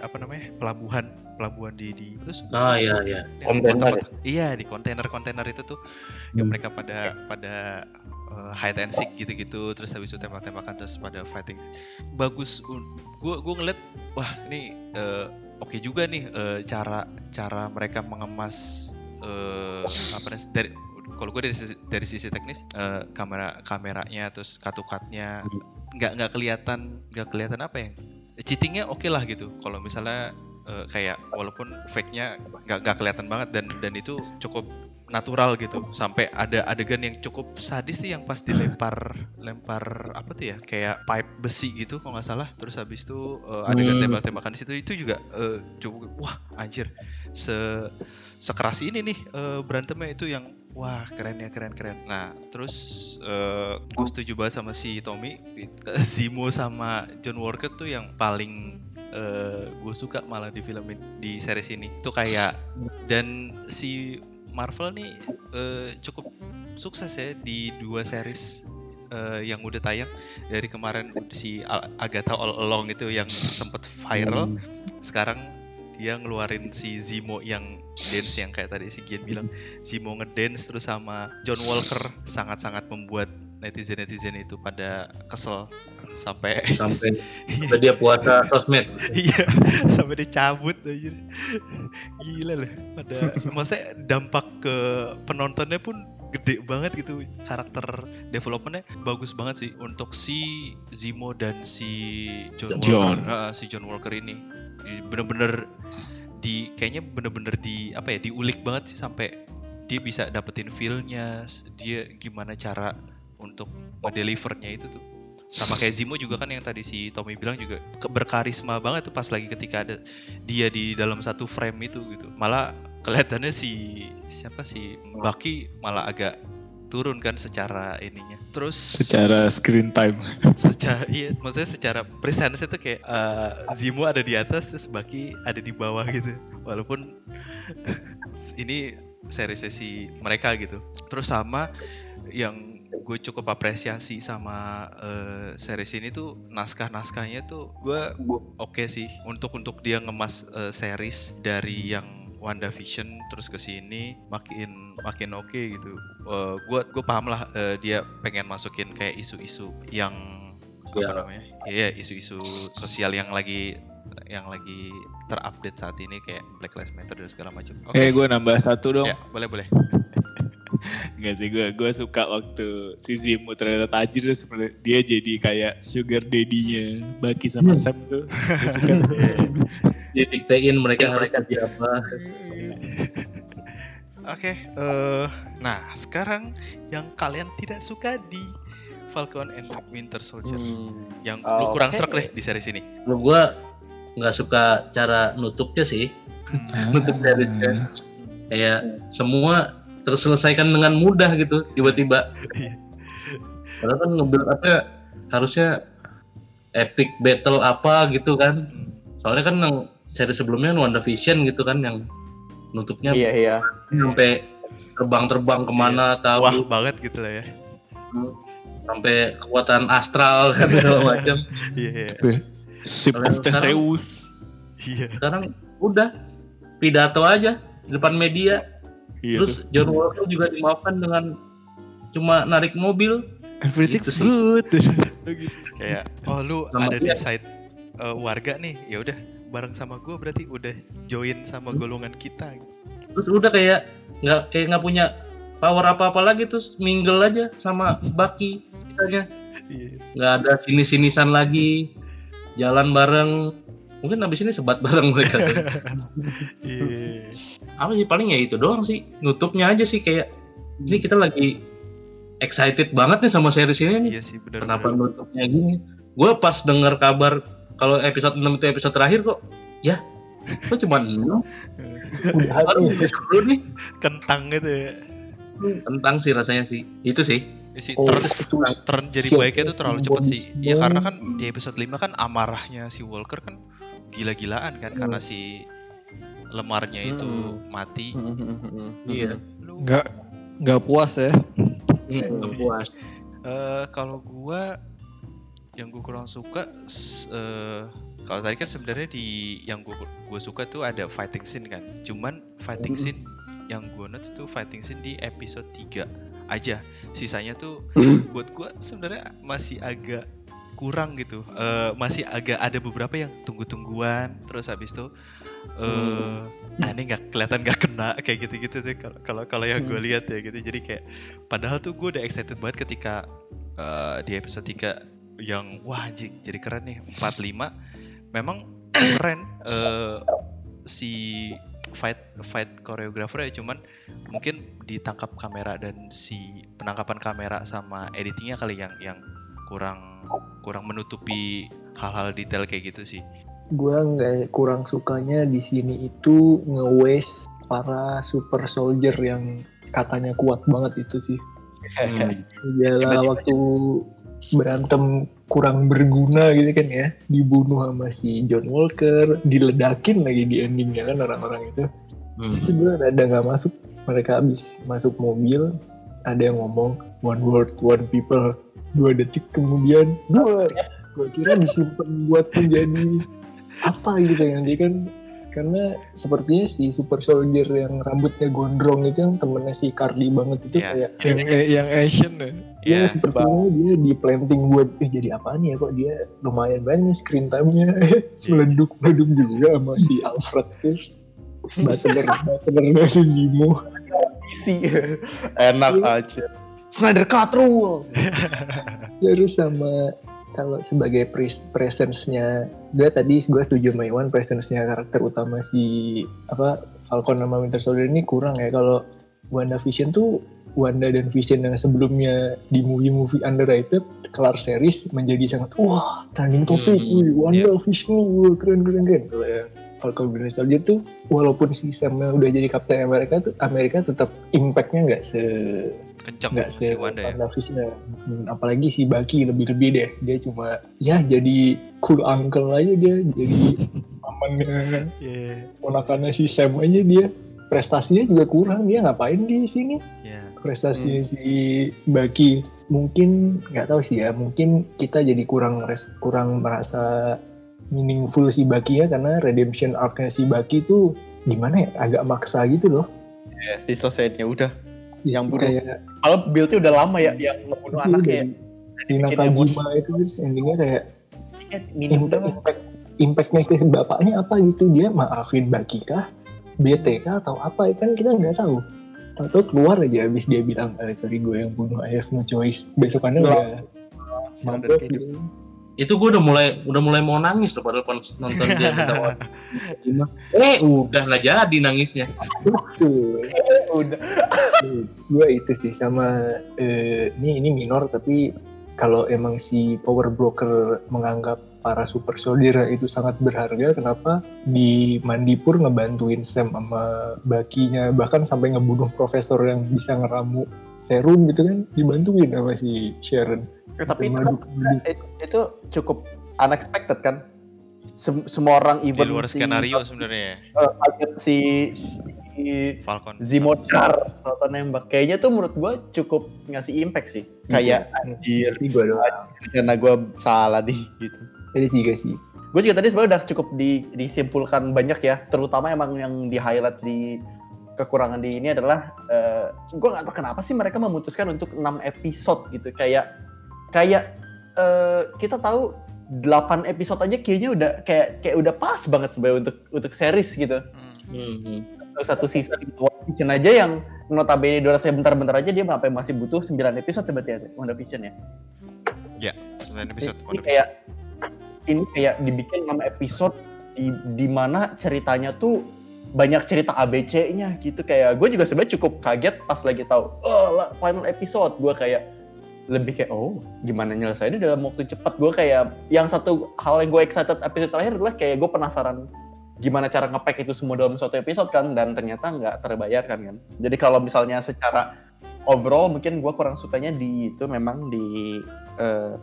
apa namanya pelabuhan pelabuhan di di terus Ah iya iya. yang Kontainer. iya di kontainer-kontainer itu tuh yang Hmm. mereka pada pada uh, hide and seek gitu-gitu terus habis itu tembak-tembakan terus pada fighting bagus gue gue ngeliat wah ini uh, oke juga nih uh, cara cara mereka mengemas uh, apa namanya, dari kalau gue dari sisi, dari sisi teknis uh, kamera kameranya terus katukatnya nggak nggak kelihatan nggak kelihatan apa ya? Cheatingnya oke lah gitu. Kalau misalnya eh, kayak walaupun fake-nya nggak nggak kelihatan banget dan dan itu cukup natural gitu. Sampai ada adegan yang cukup sadis sih yang pas dilempar lempar apa tuh ya? Kayak pipe besi gitu kalau nggak salah. Terus habis itu eh, adegan Hmm. tembak-tembakan di situ. Itu juga eh, cukup wah anjir. Se sekeras ini nih eh, berantemnya itu yang wah keren ya keren keren. Nah terus eh, gue setuju banget sama si Tommy. Zimo sama John Walker tuh yang paling gue suka malah di film di series ini. Tuh kayak dan si Marvel nih eh, cukup sukses ya di dua series eh, yang udah tayang. Dari kemarin si Agatha All Along itu yang sempet viral. Sekarang dia ngeluarin si Zimo yang dance yang kayak tadi si Gian bilang. Zimo ngedance terus sama John Walker sangat-sangat membuat netizen-netizen itu pada kesel sampai Sampai sampai dia puasa sosmed. iya sampai dicabut aja. Gila lah pada maksudnya dampak ke penontonnya pun gede banget gitu. Karakter developmentnya bagus banget sih untuk si Zimo dan si John, John. Walker. Ah, si John Walker ini. Bener-bener di kayaknya bener-bener di apa ya diulik banget sih sampai dia bisa dapetin feel-nya dia gimana cara untuk delivernya itu tuh. Sama kayak Zimo juga kan yang tadi si Tommy bilang juga berkarisma banget tuh pas lagi ketika ada dia di dalam satu frame itu gitu. Malah kelihatannya si siapa si Bucky malah agak turun kan secara ininya. Terus Secara screen time. secara iya maksudnya secara presence itu kayak eh, Zimo ada di atas terus Bucky ada di bawah gitu. Walaupun ini seri sesi mereka gitu. Terus sama yang gue cukup apresiasi sama eh, series ini tuh naskah-naskahnya tuh gue oke sih. Untuk untuk dia ngemas eh, series dari yang WandaVision terus ke sini makin makin oke gitu. Eh, gue gue paham lah eh, dia pengen masukin kayak isu-isu yang Ya. apa namanya? Iya, isu-isu sosial yang lagi yang lagi terupdate saat ini kayak Black Lives Matter dan segala macam. Oke. Eh gue nambah satu dong. Ya, boleh boleh. Enggak sih gue gue suka waktu si Zimo ternyata tajir sebenarnya dia jadi kayak sugar daddy-nya Baki sama Sam tuh. Gue suka. Dia diktein mereka harus jadi apa. Oke, eh nah sekarang yang kalian tidak suka di Falcon and Winter Soldier, Hmm. yang Oh, lu kurang oke. serak deh di series ini. Menurut gua nggak suka cara nutupnya sih. Nutup seriesnya. Kayak semua terselesaikan dengan mudah gitu tiba-tiba. Iya. Karena kan nge-build up harusnya epic battle apa gitu kan. Soalnya kan yang seri sebelumnya kan WandaVision gitu kan yang nutupnya Iya iya. sampai terbang-terbang ke mana tahu Wah banget gitu lah ya. sampai kekuatan astral kan segala macam. Iya, iya. Sip of Theseus. Iya. Sekarang udah pidato aja di depan media. Iya Terus John Walker juga dimaafkan dengan cuma narik mobil. Everything's Gitu sih. good. Kayak oh lu Sama ada di dia. side eh, warga nih, ya udah bareng sama gua berarti udah join sama golongan kita. Terus udah kayak nggak kayak nggak punya power apa-apa lagi terus mingle aja sama Bucky misalnya. Iya. Nggak ada sini-sinisan lagi. Jalan bareng. Mungkin abis ini sebat bareng mereka. Iya. apa sih paling ya itu doang sih nutupnya aja sih kayak ini kita lagi excited banget nih sama series ini nih Iya sih benar. kenapa nutupnya gini gue pas denger kabar kalau episode 6 itu episode terakhir kok ya kok cuma 6 Udah baru seru nih Kentang gitu ya. tentang sih rasanya sih itu sih Si Oh, turn, itu turn jadi Iya, baiknya itu terlalu cepat sih. Ya karena kan di episode 5 kan amarahnya si Walker kan gila-gilaan kan karena si lemarnya itu Hmm. mati. iya Lu Nggak nggak puas ya. nggak puas Eh, kalau gua yang gua kurang suka eh, kalau tadi kan sebenarnya di yang gua gua suka tuh ada fighting scene kan. Cuman fighting scene yang gua notes tuh fighting scene di episode 3 aja. Sisanya tuh buat gua sebenarnya masih agak kurang gitu. Eh, masih agak ada beberapa yang tunggu-tungguan terus habis itu eh ah, ini nggak kelihatan nggak kena kayak gitu-gitu sih. Kalau kalau yang gue lihat ya gitu jadi kayak padahal tuh gue udah excited banget ketika eh, di episode 3 yang wah anjing jadi keren nih 45 memang keren. Eh, si fight fight koreografer ya cuman mungkin ditangkap kamera dan si penangkapan kamera sama editingnya kali yang yang kurang kurang menutupi hal-hal detail kayak gitu sih Gua nggak kurang sukanya di sini itu nge-waste para super soldier yang katanya kuat banget itu sih. Jala waktu berantem kurang berguna gitu kan ya, dibunuh sama si John Walker, diledakin lagi di endingnya kan orang-orang itu. Hmm. Itu gue rada nggak masuk. Mereka habis masuk mobil, ada yang ngomong one word, one people. Dua detik kemudian, dua. Gue kira disimpan buat menjadi apa gitu yang dia kan karena sepertinya si super soldier yang rambutnya gondrong itu yang temennya si Cardi banget itu Iya. kayak Yang yang Asian ya. ya ya sepertinya dia di planting buat eh, jadi apaan ya kok dia lumayan banyak nih screen time-nya meleduk meleduk juga sama si Alfred tuh Butler Butler dari Zimo Isi. Enak aja. Snyder Cut rule. terus sama kalau sebagai pres presence-nya gue tadi gue setuju sama Iwan presence-nya karakter utama si apa Falcon sama Winter Soldier ini kurang ya. Kalau Wanda Vision tuh Wanda dan Vision yang sebelumnya di movie-movie underrated kelar series menjadi sangat wah trending topik Hmm, wih Wanda Vision wah keren keren keren. Kalau yang Falcon Winter Soldier tuh walaupun si Sam udah jadi Captain America tuh Amerika tetap impact-nya nggak se kenceng nggak si Wanda ya. WandaVision. Hmm, apalagi si Baki lebih-lebih deh. Dia cuma ya jadi cool uncle aja dia jadi pamannya. Iya, ponakannya si Sam aja dia prestasinya juga kurang. Dia ngapain di sini? Iya. prestasinya si Baki mungkin nggak tahu sih ya mungkin kita jadi kurang res- kurang merasa meaningful si Baki ya karena redemption arc-nya si Baki tuh gimana ya agak maksa gitu loh. Diselesainya udah. Yang bunuh. kayak Kalau build-nya udah lama ya yang ngebunuh Iya, anaknya. ya. si Nakajima itu terus endingnya kayak Eh, Minum impact, impact impactnya ke bapaknya apa gitu? Dia maafin Baki kah? BT kah? Atau apa? Kan kita nggak tahu. Tahu keluar aja abis dia bilang eh, sorry gue yang bunuh I have no choice. Besokannya udah gitu. Itu gue udah mulai udah mulai mau nangis loh padahal pas nonton dia minta waktu. eh udah nggak jadi nangisnya Tuh. Udah. gue itu sih sama eh, ini ini minor tapi kalau emang si power broker menganggap para super soldier itu sangat berharga kenapa di Mandipur ngebantuin Sam sama bakinya bahkan sampai ngebunuh profesor yang bisa ngeramu serum gitu kan dibantuin sama si Sharon Tapi itu, Madu- madu. itu, itu cukup unexpected kan? Sem- semua orang Di even luar si, skenario sebenarnya ya. eh, kaget si, Falcon. Zimodar atau nembak. Kayaknya tuh menurut gue cukup ngasih impact sih. Kayak anjir, gue doang karena gue salah nih gitu. Jadi sih gak sih Gue juga tadi sebenarnya udah cukup di, disimpulkan banyak ya, terutama emang yang di highlight di kekurangan di ini adalah eh gue nggak tahu kenapa sih mereka memutuskan untuk 6 episode gitu kayak kayak eh, kita tahu 8 episode aja kayaknya udah kayak kayak udah pas banget sebenarnya untuk untuk series gitu Hmm. Hmm. Satu- season One Vision aja yang notabene durasinya bentar-bentar aja dia sampai masih butuh 9 episode ya berarti ya One Vision ya 9 episode. ini kayak ini kayak dibikin 6 episode di di mana ceritanya tuh banyak cerita ABC-nya gitu. Kayak gue juga sebenarnya cukup kaget pas lagi tahu oh final episode. Gue kayak lebih kayak oh gimana nyelesainnya dalam waktu cepat? Gue kayak yang satu hal yang gue excited episode terakhir adalah kayak gue penasaran gimana cara ngepack itu semua dalam satu episode kan dan ternyata nggak terbayarkan kan jadi kalau misalnya secara overall mungkin gue kurang sukanya di itu memang di eh,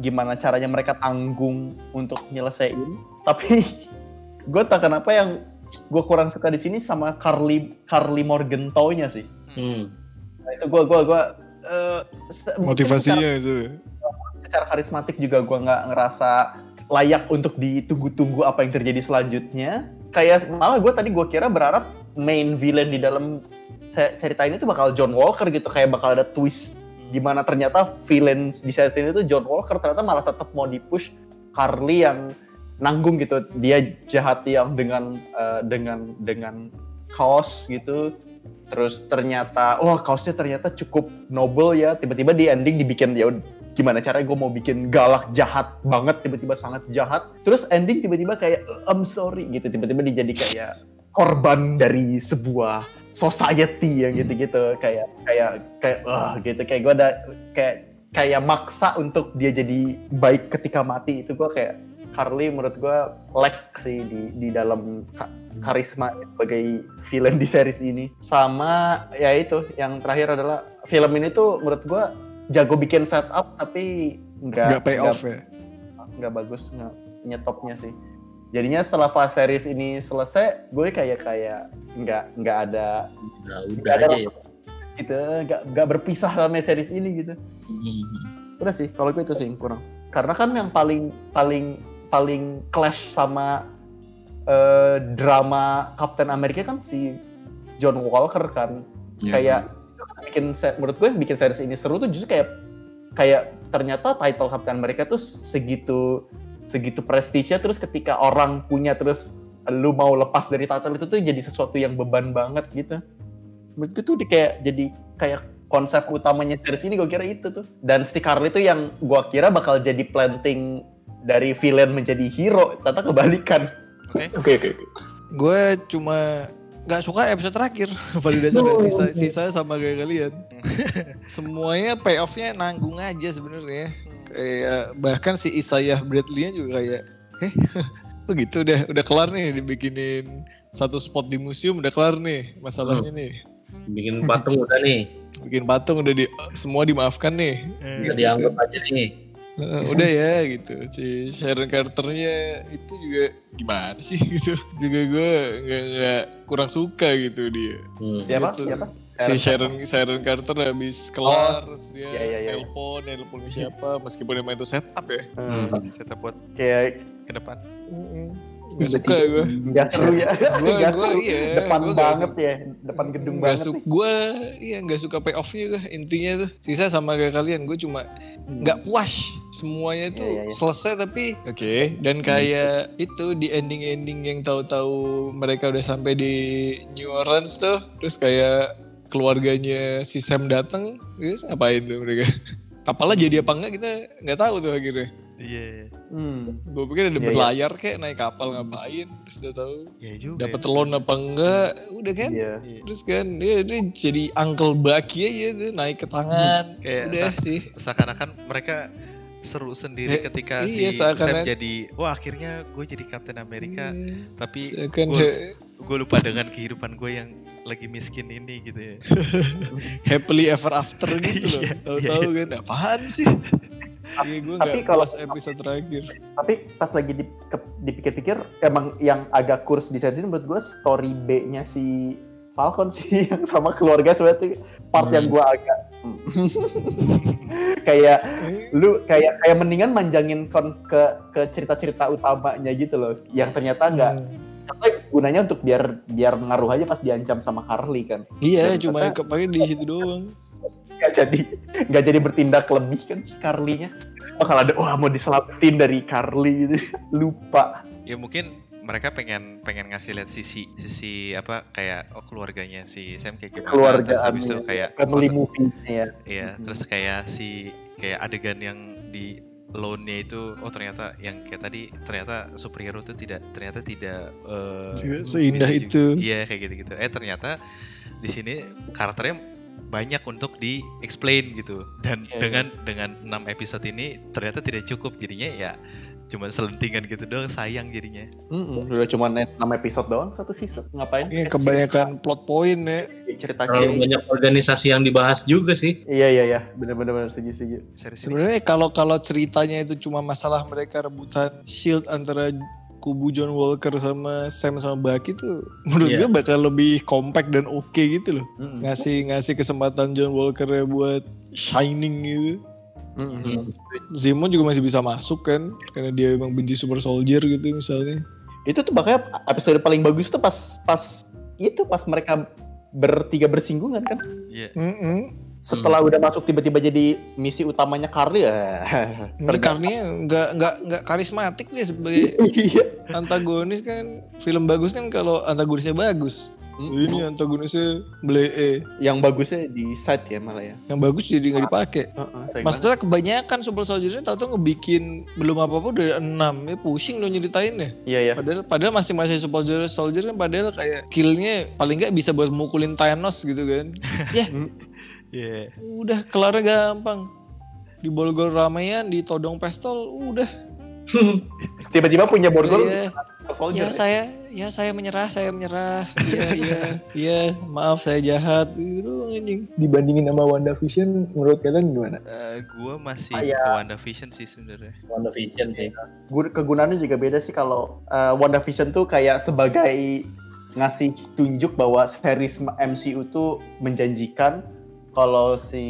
gimana caranya mereka tanggung untuk nyelesain tapi gue tak kenapa yang gue kurang suka di sini sama Carly Carly Morgenthau-nya sih Hmm. nah, itu gue gue gue eh, mungkin Motivasinya itu. secara, secara karismatik juga gue nggak ngerasa layak untuk ditunggu-tunggu apa yang terjadi selanjutnya kayak malah gue tadi gue kira berharap main villain di dalam ce- cerita ini tuh bakal John Walker gitu kayak bakal ada twist gimana ternyata villain di series ini tuh John Walker ternyata malah tetap mau dipush Carly yang nanggung gitu. Dia jahat yang dengan eh, dengan dengan kaos gitu. Terus ternyata oh kaosnya ternyata cukup noble ya. Tiba-tiba di ending dibikin ya gimana caranya gue mau bikin galak jahat banget tiba-tiba sangat jahat. Terus ending tiba-tiba kayak I'm sorry gitu. Tiba-tiba dijadi kayak korban dari sebuah society yang gitu-gitu kayak kayak kayak wah gitu. Kayak gue ada kayak kayak maksa untuk dia jadi baik ketika mati. Itu gue kayak Carly menurut gue lack sih di di dalam ka- karisma sebagai villain di series ini. Sama ya itu yang terakhir adalah film ini tuh menurut gue jago bikin setup tapi nggak Nggak pay off ya. nggak bagus nggak nyetopnya sih jadinya setelah fase series ini selesai gue kayak kayak nggak nggak ada Udah, udah ada aja ya. gitu nggak nggak berpisah sama series ini gitu Hmm. udah sih kalau gue itu sih kurang karena kan yang paling paling paling clash sama eh, drama Captain America kan si John Walker kan Iya. kayak bikin menurut gue bikin series ini seru tuh justru kayak kayak ternyata title Captain America tuh segitu segitu prestisnya terus ketika orang punya terus lu mau lepas dari title itu tuh jadi sesuatu yang beban banget gitu. Menurut gue tuh di kayak jadi kayak konsep utamanya series ini gue kira itu tuh. Dan si Carly tuh yang gue kira bakal jadi planting dari villain menjadi hero ternyata kebalikan. Oke. oke oke oke. Gue cuma nggak suka episode terakhir pada dasarnya sisa sisa sama kayak kalian. Semuanya payoffnya nanggung aja sebenarnya kayak bahkan si Isaiah Bradley juga kayak eh begitu udah udah kelar nih dibikinin satu spot di museum udah kelar nih masalahnya nih. Bikin patung udah nih. Bikin patung udah di semua dimaafkan nih. Udah dianggap aja nih Udah ya gitu si Sharon Carternya itu juga gimana sih gitu juga gue nggak nggak kurang suka gitu dia Hmm. siapa Gitu. siapa si Sharon Sharon Carter habis kelar terus dia iya, iya. nelpon nelpon ke siapa meskipun emang itu setup ya Hmm. Setup buat kayak ke depan. Nggak suka gue nggak seru ya. Gua- Nggak gua seru. iya, depan gua banget suka. ya. Depan gedung nggak banget suka. gue iya nggak suka payoffnya gue intinya tuh. Sisa sama kayak kalian gue cuma nggak puas. Semuanya tuh Iya, iya, iya. selesai tapi oke dan kayak itu di ending-ending yang tahu-tahu mereka udah sampai di New Orleans tuh terus kayak keluarganya si Sam datang terus ngapain tuh mereka? Kapalnya jadi apa enggak kita nggak tahu tuh akhirnya Iya, Hmm. Gue pikir ada Iya, iya. berlayar kayak naik kapal ngapain, terus udah tahu ya juga. dapat ya. loan apa enggak, udah kan? Iya. Terus kan dia, dia jadi uncle Bucky aja tuh naik ke tangan. Kayak udah sih. seakan-akan mereka seru sendiri Eh, ketika iya, si Sam jadi wah akhirnya gue jadi Captain Amerika Iya. tapi gue gue lupa dengan kehidupan gue yang lagi miskin ini gitu ya happily ever after gitu loh. Iya, Tahu-tahu kan apaan sih? Iya gue Tapi kalau- episode terakhir. Tapi pas lagi di- ke- dipikir-pikir emang yang agak kurs di series ini menurut gue story B-nya si Falcon sih yang sama keluarga sebenarnya tuh part Hmm. yang gue agak hmm. kayak lu kayak kayak mendingan manjangin kon ke ke cerita-cerita utamanya gitu loh yang ternyata nggak ternyata gunanya untuk biar biar ngaruh aja pas diancam sama Carly kan Iya, Dan cuma ternyata- kepake di situ doang. Nggak jadi nggak jadi bertindak lebih kan si Carly-nya. Oh kalau ada wah mau diselamatin dari Carly gitu. Lupa. Ya mungkin mereka pengen pengen ngasih lihat sisi sisi apa kayak oh keluarganya si Sam kayak gimana. Keluarga terus habis itu kayak family oh, movie-nya ya Iya, Mhm. terus kayak si kayak adegan yang di loan-nya itu oh ternyata yang kayak tadi ternyata superhero itu tidak ternyata tidak Tidak seindah juga- itu. Iya kayak gitu-gitu. Eh ternyata di sini karakternya banyak untuk di explain gitu dan Iya, dengan dengan 6 episode ini ternyata tidak cukup jadinya ya cuma selentingan gitu doang sayang jadinya. Mm-mm, udah cuma 6 episode doang satu season ngapain Ini kebanyakan plot point ya. cerita Terlalu kayak banyak organisasi yang dibahas juga sih. iya iya iya bener-bener bener, setuju setuju. Sebenarnya kalau kalau ceritanya itu cuma masalah mereka rebutan shield antara kubu John Walker sama Sam sama Bucky tuh menurut Iya. gue bakal lebih compact dan oke gitu loh. Mm-mm. Ngasih ngasih kesempatan John Walker buat shining gitu. Mm-mm. Zemo juga masih bisa masuk kan karena dia emang benci super soldier gitu misalnya. itu tuh makanya episode paling bagus tuh pas pas itu pas mereka bertiga bersinggungan kan Iya. Setelah udah masuk tiba-tiba jadi misi utamanya Carly ya karena nggak nggak nggak karismatik dia sebagai iya antagonis kan film bagus kan kalau antagonisnya bagus. Ini antagonisnya blee. yang bagusnya di side ya malah ya Yang bagus jadi nggak dipakai. Heeh, sayang banget. Masalah kebanyakan super soldiernya tahu-tahu ngebikin belum apa-apa udah enam ya pusing lo nyeritain deh. iya ya Padahal padahal masing-masing super soldier soldier kan padahal kayak skillnya paling nggak bisa buat mukulin Thanos gitu kan. ya Iya. udah kelar gampang. Di bolgol ramean, di todong pistol, udah. tiba-tiba punya borgol Iya. soldier Ya saya, ya saya menyerah, saya menyerah. Iya, iya, iya. Maaf saya jahat. Gitu anjing. Dibandingin sama WandaVision, menurut kalian gimana? Eh, gua masih Ah, ya. ke WandaVision sih sebenarnya. WandaVision sih. Gun- kegunaannya juga beda sih kalau uh, WandaVision tuh kayak sebagai ngasih tunjuk bahwa series MCU tuh menjanjikan kalau si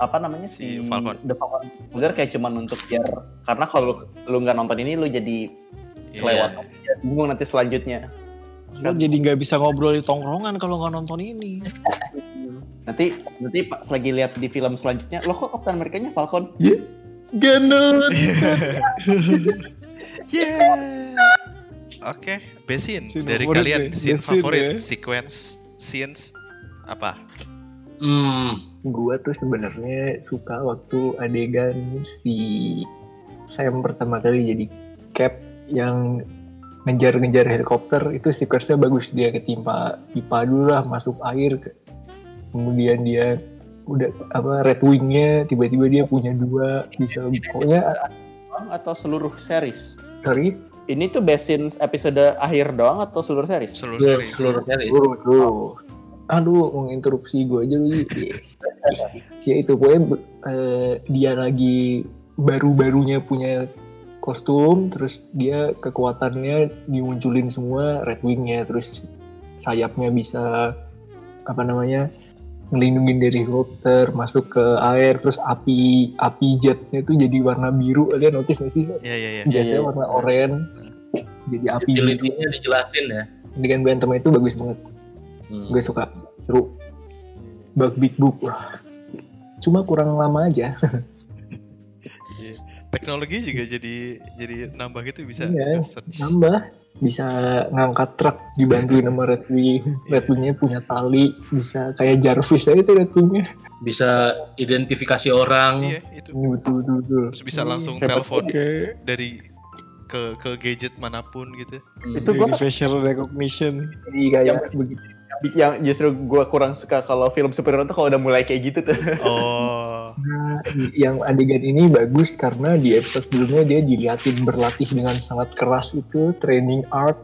apa namanya Si si, Falcon. The Falcon Soldier kayak cuman untuk biar karena kalau lu, lu nggak nonton ini lu jadi Iya. kelewat Ya, bingung nanti selanjutnya Lo jadi nggak bisa ngobrol di tongkrongan kalau nggak nonton ini. nanti nanti pas lagi lihat di film selanjutnya lo kok Captain Amerikanya Falcon ya Ganon Yeah. Oke, scene Scene dari kalian scene best scene favorit, ya. sequence, scenes apa? Hmm. Gua tuh sebenarnya suka waktu adegan si Sam pertama kali jadi Cap yang ngejar-ngejar helikopter itu sequence-nya bagus dia ketimpa pipa dulu lah masuk air ke- kemudian dia udah apa red wingnya tiba-tiba dia punya dua bisa pokoknya atau seluruh series sorry ini tuh scene episode akhir doang atau seluruh series Seluruh Seluruh, series. seluruh series. Suruh, suruh. Aduh, menginterupsi gue aja lu. ya itu, pokoknya eh, dia lagi baru-barunya punya kostum, terus dia kekuatannya dimunculin semua red wingnya, terus sayapnya bisa apa namanya ngelindungin dari helikopter masuk ke air terus api api jetnya tuh jadi warna biru kalian notice gak sih Iya iya iya. biasanya iya. warna oranye jadi api Utility-nya dijelasin ya. dengan berantem itu bagus banget Hmm. gue suka seru bug big book wah cuma kurang lama aja Teknologi juga jadi jadi nambah gitu bisa Iya, search. nambah bisa ngangkat truk dibantuin sama Red Wing Red Wingnya punya tali bisa kayak Jarvis aja tuh Red Wingnya bisa identifikasi orang Iya, itu. ini betul betul, betul. Terus bisa langsung hebat. telepon Oke. dari ke ke gadget mana pun gitu. Hmm. Itu gua facial recognition. jadi kayak begitu yang justru gue kurang suka kalau film superhero tuh kalau udah mulai kayak gitu tuh. Oh. Nah, yang adegan ini bagus karena di episode sebelumnya dia diliatin berlatih dengan sangat keras itu training art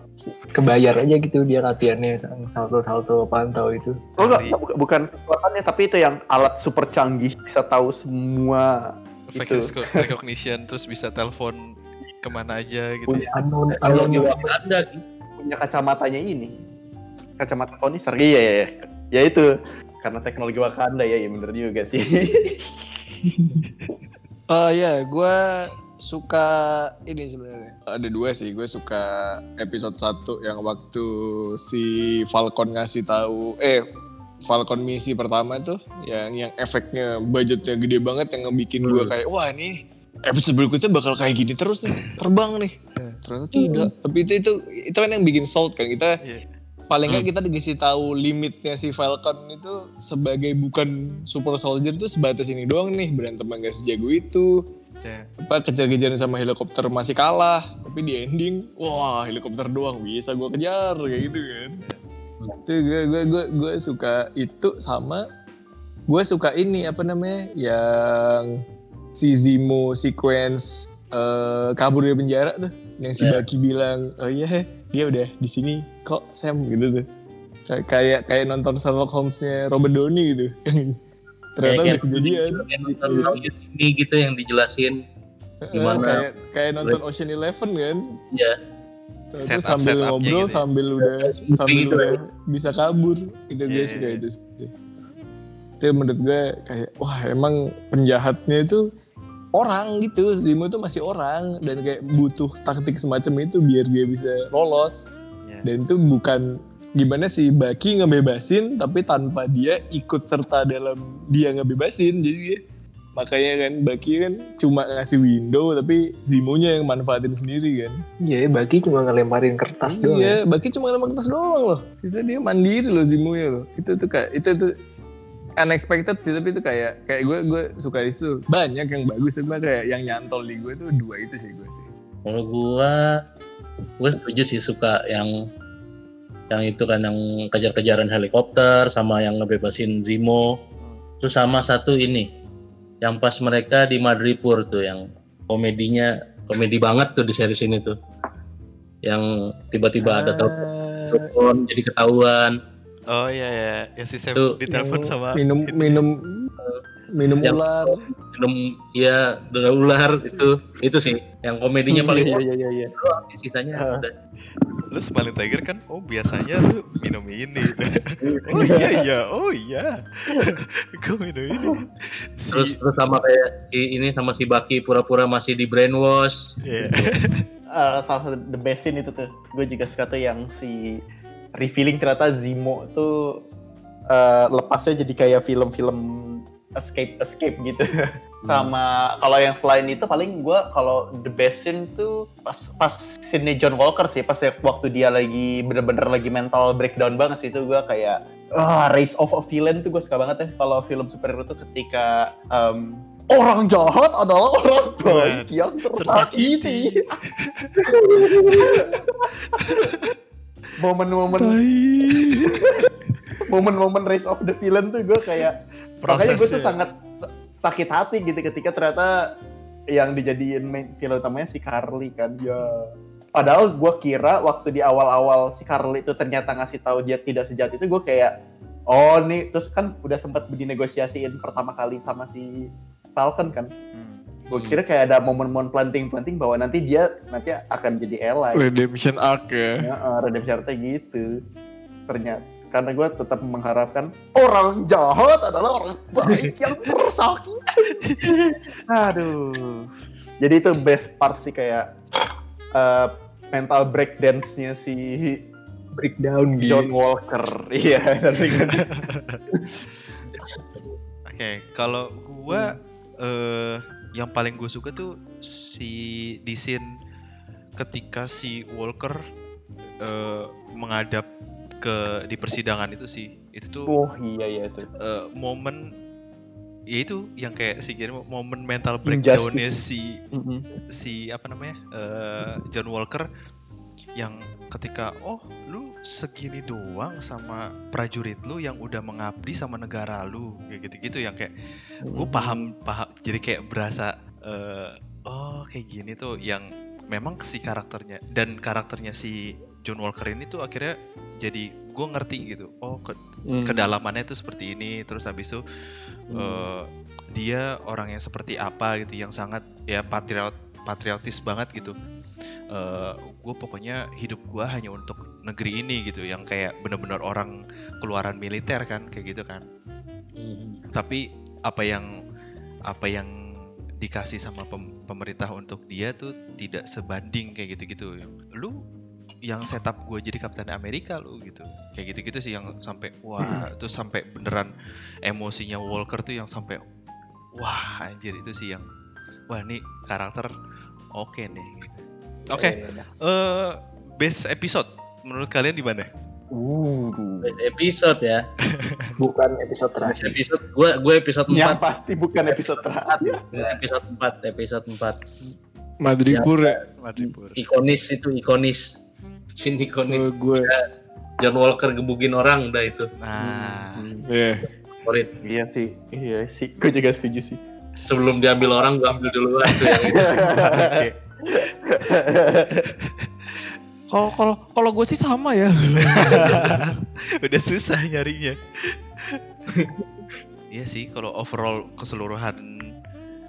kebayar aja gitu dia latihannya salto-salto pantau itu Oh enggak, bu- bukan kekuatannya tapi itu yang alat super canggih bisa tahu semua Face Itu. recognition terus bisa telepon ke mana aja gitu ya. unknown teknologi unknown Wakanda punya kacamatanya ini. Kacamata Tony Stark iya ya, ya. Ya itu karena teknologi Wakanda ya, ya bener juga sih. Oh ya, gue suka ini sebenarnya. Ada dua sih, gue suka episode 1 yang waktu si Falcon ngasih tahu eh Falcon misi pertama tuh yang yang efeknya budgetnya gede banget yang ngebikin gue kayak wah ini episode berikutnya bakal kayak gini terus nih terbang nih ternyata tidak tapi itu itu itu kan yang bikin salt kan kita Iya. Paling nggak kita dikasih tahu limitnya si Falcon itu sebagai bukan super soldier itu sebatas ini doang nih berantem nggak sejago itu. Ya. apa kejar-kejaran sama helikopter masih kalah tapi di ending wah helikopter doang bisa gue kejar kayak gitu kan. Itu gue gue gue gue suka itu sama gue suka ini apa namanya yang si Zemo sequence eh, kabur dari penjara tuh. Yang si Ya. Baki bilang oh iya dia udah di sini kok Sam gitu tuh. Kayak kayak kayak nonton Sherlock Holmes-nya Robert Downey gitu. Ternyata Kayak- udah kejadian. Kayak nonton ini gitu yang dijelasin Gimana? Eh, kayak kayak nonton Ocean Eleven kan? Ya Set up- sambil set up-nya ngobrol gitu ya. sambil udah sambil gitu udah bisa kabur. Itu gue Iya, suka iya, itu sih. itu menurut gue kayak wah emang penjahatnya itu orang gitu Zemo tuh masih orang dan kayak butuh taktik semacam itu biar dia bisa lolos Ya. dan itu bukan gimana sih Baki ngebebasin tapi tanpa dia ikut serta dalam dia ngebebasin jadi dia makanya kan Baki kan cuma ngasih window tapi Zemo-nya yang manfaatin sendiri kan iya Bagi cuma ngelemparin kertas doang ya. Iya, Baki cuma lempar kertas doang loh. Sisa dia mandiri loh Zimunya loh. Itu tuh kayak itu tuh unexpected sih tapi itu kayak kayak gue gue suka di situ. Banyak yang bagus cuma kayak yang nyantol di gue tuh dua itu sih gue sih. kalau gua gua setuju sih suka yang yang itu kan yang kejar-kejaran helikopter sama yang ngebebasin Zemo terus sama satu ini yang pas mereka di Madripoor tuh yang komedinya komedi banget tuh di series ini tuh yang tiba-tiba ada telepon jadi ketahuan Oh iya ya, ya si Sam Tuh. ditelepon sama minum minum minum Yang- ular. minum ya dengan ular itu. Itu sih yang komedinya paling Iya iya iya iya. sih, sisanya Ah. udah. Lu Smiling Tiger kan oh biasanya lu minum ini. Oh iya iya. Oh iya. Gue minum ini. Si, terus terus sama kayak si ini sama si Baki pura-pura masih di brainwash. Iya. Eh, salah satu the best scene itu tuh. Gue juga suka tuh yang si revealing ternyata Zemo tuh eh, lepasnya jadi kayak film-film escape escape gitu. Sama kalau yang selain itu paling gue kalau the best scene tuh pas pas scene John Walker sih pas waktu dia lagi bener-bener lagi mental breakdown banget sih itu gue kayak ah race of a villain tuh gue suka banget ya kalau film superhero tuh ketika em, orang jahat adalah orang baik yang tersakiti. Momen-momen momen-momen race of the villain tuh gue kayak makanya gue tuh Prosesnya. sangat sakit hati gitu ketika ternyata yang dijadiin main film utamanya si Carly kan. Ya. Padahal gue kira waktu di awal-awal si Carly itu ternyata ngasih tahu dia tidak sejahat itu gue kayak oh nih terus kan udah sempat dinegosiasiin pertama kali sama si Falcon kan gue kira kayak ada momen-momen planting-planting bahwa nanti dia nanti akan jadi ally Redemption arc ya. ya, uh, redemption arc-nya gitu. Ternyata karena gue tetap mengharapkan orang jahat adalah orang baik yang tersakiti aduh. Jadi itu best part sih kayak uh, mental breakdance-nya si breakdown John gitu Walker. Iya Oke, kalau gua eh yang paling gue suka tuh si di scene ketika si Walker eh, menghadap ke di persidangan itu sih. Itu tuh Oh iya iya itu. eh, momen ya itu yang kayak si gini momen mental breakdownnya si si apa namanya eh, John Walker yang ketika oh lu segini doang sama prajurit lu yang udah mengabdi sama negara lu kayak gitu-gitu yang kayak gue paham paham jadi kayak berasa eh, oh kayak gini tuh yang memang si karakternya dan karakternya si John Walker ini tuh akhirnya jadi gue ngerti gitu oh ke- Hmm. kedalamannya tuh seperti ini terus habis itu Hmm. eh, dia orang yang seperti apa gitu yang sangat ya patriot patriotis banget gitu gue pokoknya hidup gue hanya untuk negeri ini gitu yang kayak bener-bener orang keluaran militer kan kayak gitu kan tapi apa yang apa yang dikasih sama pem- pemerintah untuk dia tuh tidak sebanding kayak gitu-gitu. Lu yang setup gue jadi Kapten Amerika lu gitu. Kayak gitu-gitu sih yang sampai wah itu sampai beneran emosinya Walker tuh yang sampai wah anjir itu sih yang wah ini karakter oke nih gitu. oke Iya, eh best episode menurut kalian di mana Uh. Episode ya. Bukan episode terakhir. episode gue gue episode 4. Yang pasti bukan episode terakhir. episode 4, episode 4. Madripur ya. Madripur Ikonis itu ikonis. Scene ikonis. Kalau gue, John Walker gebugin orang udah itu. nah ya. Favorit. Iya sih, iya sih. Gue juga setuju sih. Sebelum diambil orang gue ambil duluan tuh yang itu. Kalau kalau kalau gue sih sama ya. udah susah nyarinya Iya sih kalau overall keseluruhan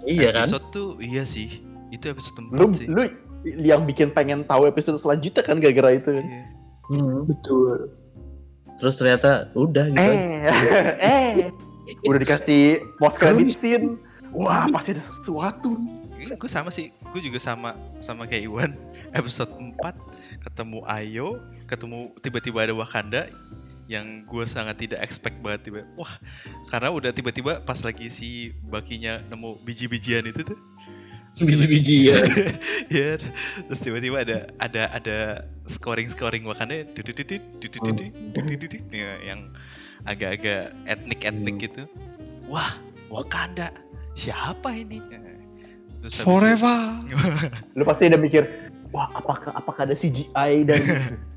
Iya kan? episode tuh iya sih itu episode 4 Lu sih lu yang bikin pengen tahu episode selanjutnya kan gara-gara itu kan. Iya. Hmm. Betul. Terus ternyata udah gitu. aja. Eh, eh. Udah dikasih post credit scene. Wah, pasti ada sesuatu. nih. gue sama sih gue juga sama sama kayak Iwan episode 4 ketemu Ayo ketemu tiba-tiba ada Wakanda yang gue sangat tidak expect banget tiba wah karena udah tiba-tiba pas lagi si bakinya nemu biji-bijian itu tuh Biji-biji ya. terus tiba-tiba ada ada ada scoring scoring Wakanda ya, yang agak-agak etnik etnik gitu wah Wakanda siapa ini Terus habis itu- Forever. Lu pasti udah mikir, wah apakah apakah ada CGI dan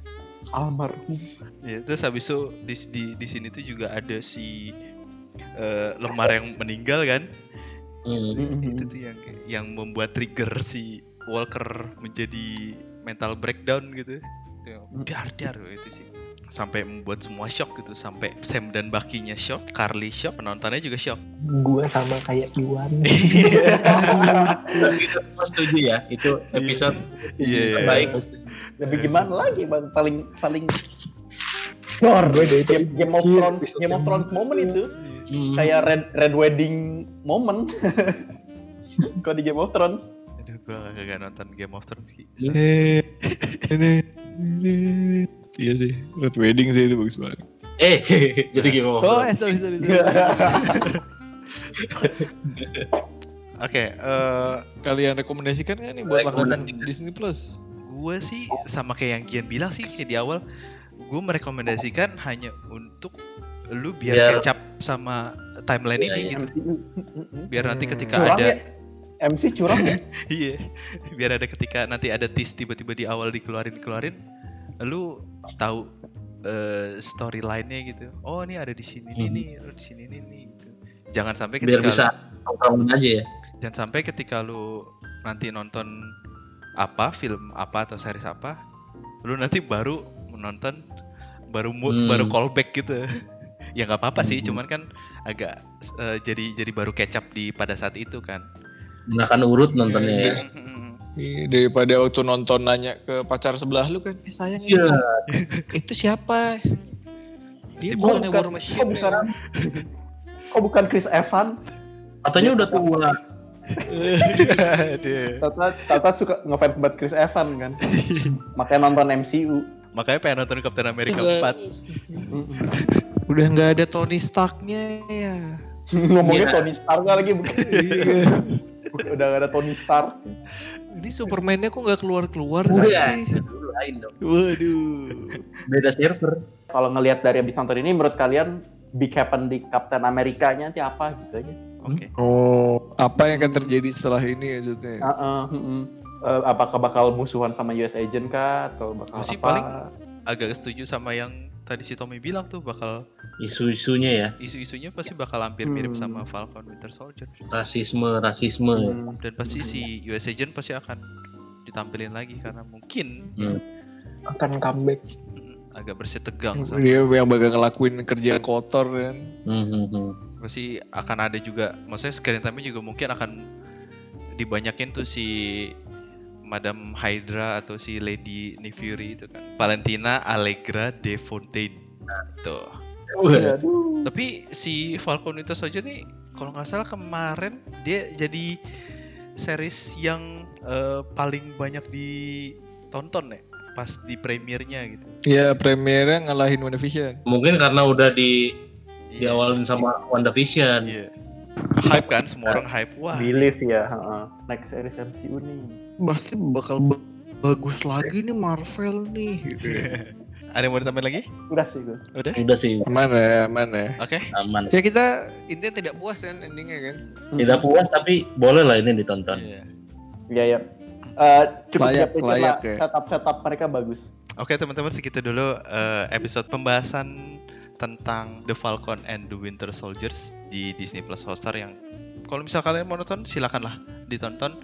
almarhum. Ya, terus habis itu di, di, di sini tuh juga ada si eh, lemar yang meninggal kan. Hmm. Itu tuh yang yang membuat trigger si Walker menjadi mental breakdown gitu. Itu yang dar dar itu sih. Sampai membuat semua shock gitu, sampai Sam dan Bakinya shock, Carly shock, penontonnya juga shock. Gue sama kayak Iwan. Itu gua setuju ya. Itu episode Iya. terbaik. Tapi gimana lagi bang? Paling paling Gor, game, game of Thrones, Game of Thrones moment itu Hmm. kayak red red wedding moment. Kok di Game of Thrones? Aduh, gua kagak nonton Game of Thrones sih. Ini, ini. Iya sih, Red Wedding sih itu bagus banget. Eh, jadi gimana? Oh, eh, sorry sorry sorry. Oke, eh Kalian rekomendasikan nggak nih buat langganan. Disney Plus? gue sih sama kayak yang Gian bilang sih kayak di awal gue merekomendasikan hanya untuk lu biar, Biar- up sama timeline Iya, ini iya. gitu biar nanti ketika Curang ada ya? MC curang ya? iya biar ada ketika nanti ada tease tiba-tiba di awal dikeluarin dikeluarin lu tahu eh, storyline-nya gitu oh ini ada di sini nih Mhm. nih oh, di sini nih nih gitu jangan sampai Biar ketika bisa nongkrongin aja ya. jangan sampai ketika lu nanti nonton apa film apa atau series apa lu nanti baru menonton baru mu- Hmm. baru callback gitu ya nggak apa-apa sih Hmm. cuman kan agak eh, jadi jadi baru up di pada saat itu kan Nah kan urut nontonnya ya. Iya, daripada waktu nonton nanya ke pacar sebelah lu kan, eh sayang Iya. itu siapa? Dia Tiba- bukan yang bukan- War kok Machine bukan ya? kok bukan Chris Evans? Katanya udah tua. Tata, Tata suka ngefans banget Chris Evans kan. Makanya nonton MCU. makanya pengen nonton Captain America Enggak. 4 Udah nggak ada Tony Starknya ya. Ngomongin Iya. Tony Stark lagi bukan? Udah gak ada Tony Stark. Ini Superman-nya kok nggak keluar-keluar Udah. sih? lain dong. Waduh. Beda server. Kalau ngelihat dari abis nonton ini, menurut kalian big happen di Captain Amerikanya nanti apa gitu aja? Oke. Oh, apa yang akan terjadi setelah ini maksudnya? Uh, uh, mm-mm. Eh, apakah bakal musuhan sama US Agent kah atau bakal Gua sih apa? paling Agak setuju sama yang tadi si Tommy bilang tuh bakal Isu-isunya ya, isu-isunya pasti bakal hampir mirip Hmm. sama Falcon Winter Soldier. rasisme, rasisme. Hmm. Dan pasti si US Agent pasti akan ditampilin lagi karena mungkin Hmm. akan comeback. mm, agak bersih tegang sama Dia yang bakal ngelakuin kerja kotor kan. Hmm, hmm, hmm. pasti akan ada juga maksudnya screen time juga mungkin akan dibanyakin tuh si Madam Hydra atau si Lady Nifury itu kan Valentina Allegra de Fontaine tuh Aduh. tapi si Falcon Winter Soldier nih kalau nggak salah kemarin dia jadi series yang eh, paling banyak ditonton ya pas di premiernya gitu Ya premiernya ngalahin WandaVision. Mungkin karena udah di Iya. diawalin sama WandaVision. Iya. Hype kan, semua orang hype. Wah, Believe ya, heeh. next series MCU nih. Pasti bakal ba- bagus lagi nih Marvel nih. Gitu. ada yang mau ditambahin lagi? Udah sih gue. Udah? Udah sih Aman ya, aman ya. Oke. aman. Ya kita intinya tidak puas kan endingnya kan. Tidak puas tapi boleh lah ini ditonton. Iya. Iya ya. Eh, cukup Layak- siap layak ya. Setup setup mereka bagus. Oke teman-teman segitu dulu eh, episode pembahasan tentang The Falcon and the Winter Soldiers di Disney Plus Hotstar yang kalau misal kalian mau nonton silakanlah ditonton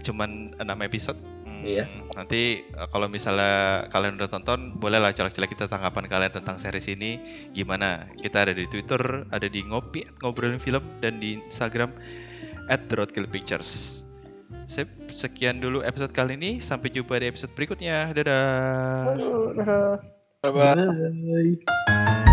cuman 6 episode. Hmm, Iya. Nanti eh, kalau misalnya kalian udah tonton bolehlah colek-colek kita tanggapan kalian tentang series ini gimana. Kita ada di Twitter, ada di Ngopi ngobrolin film dan di Instagram at The Roadkill Pictures. Sip, sekian dulu episode kali ini. Sampai jumpa di episode berikutnya. Dadah. Aduh, dadah. Bye-bye.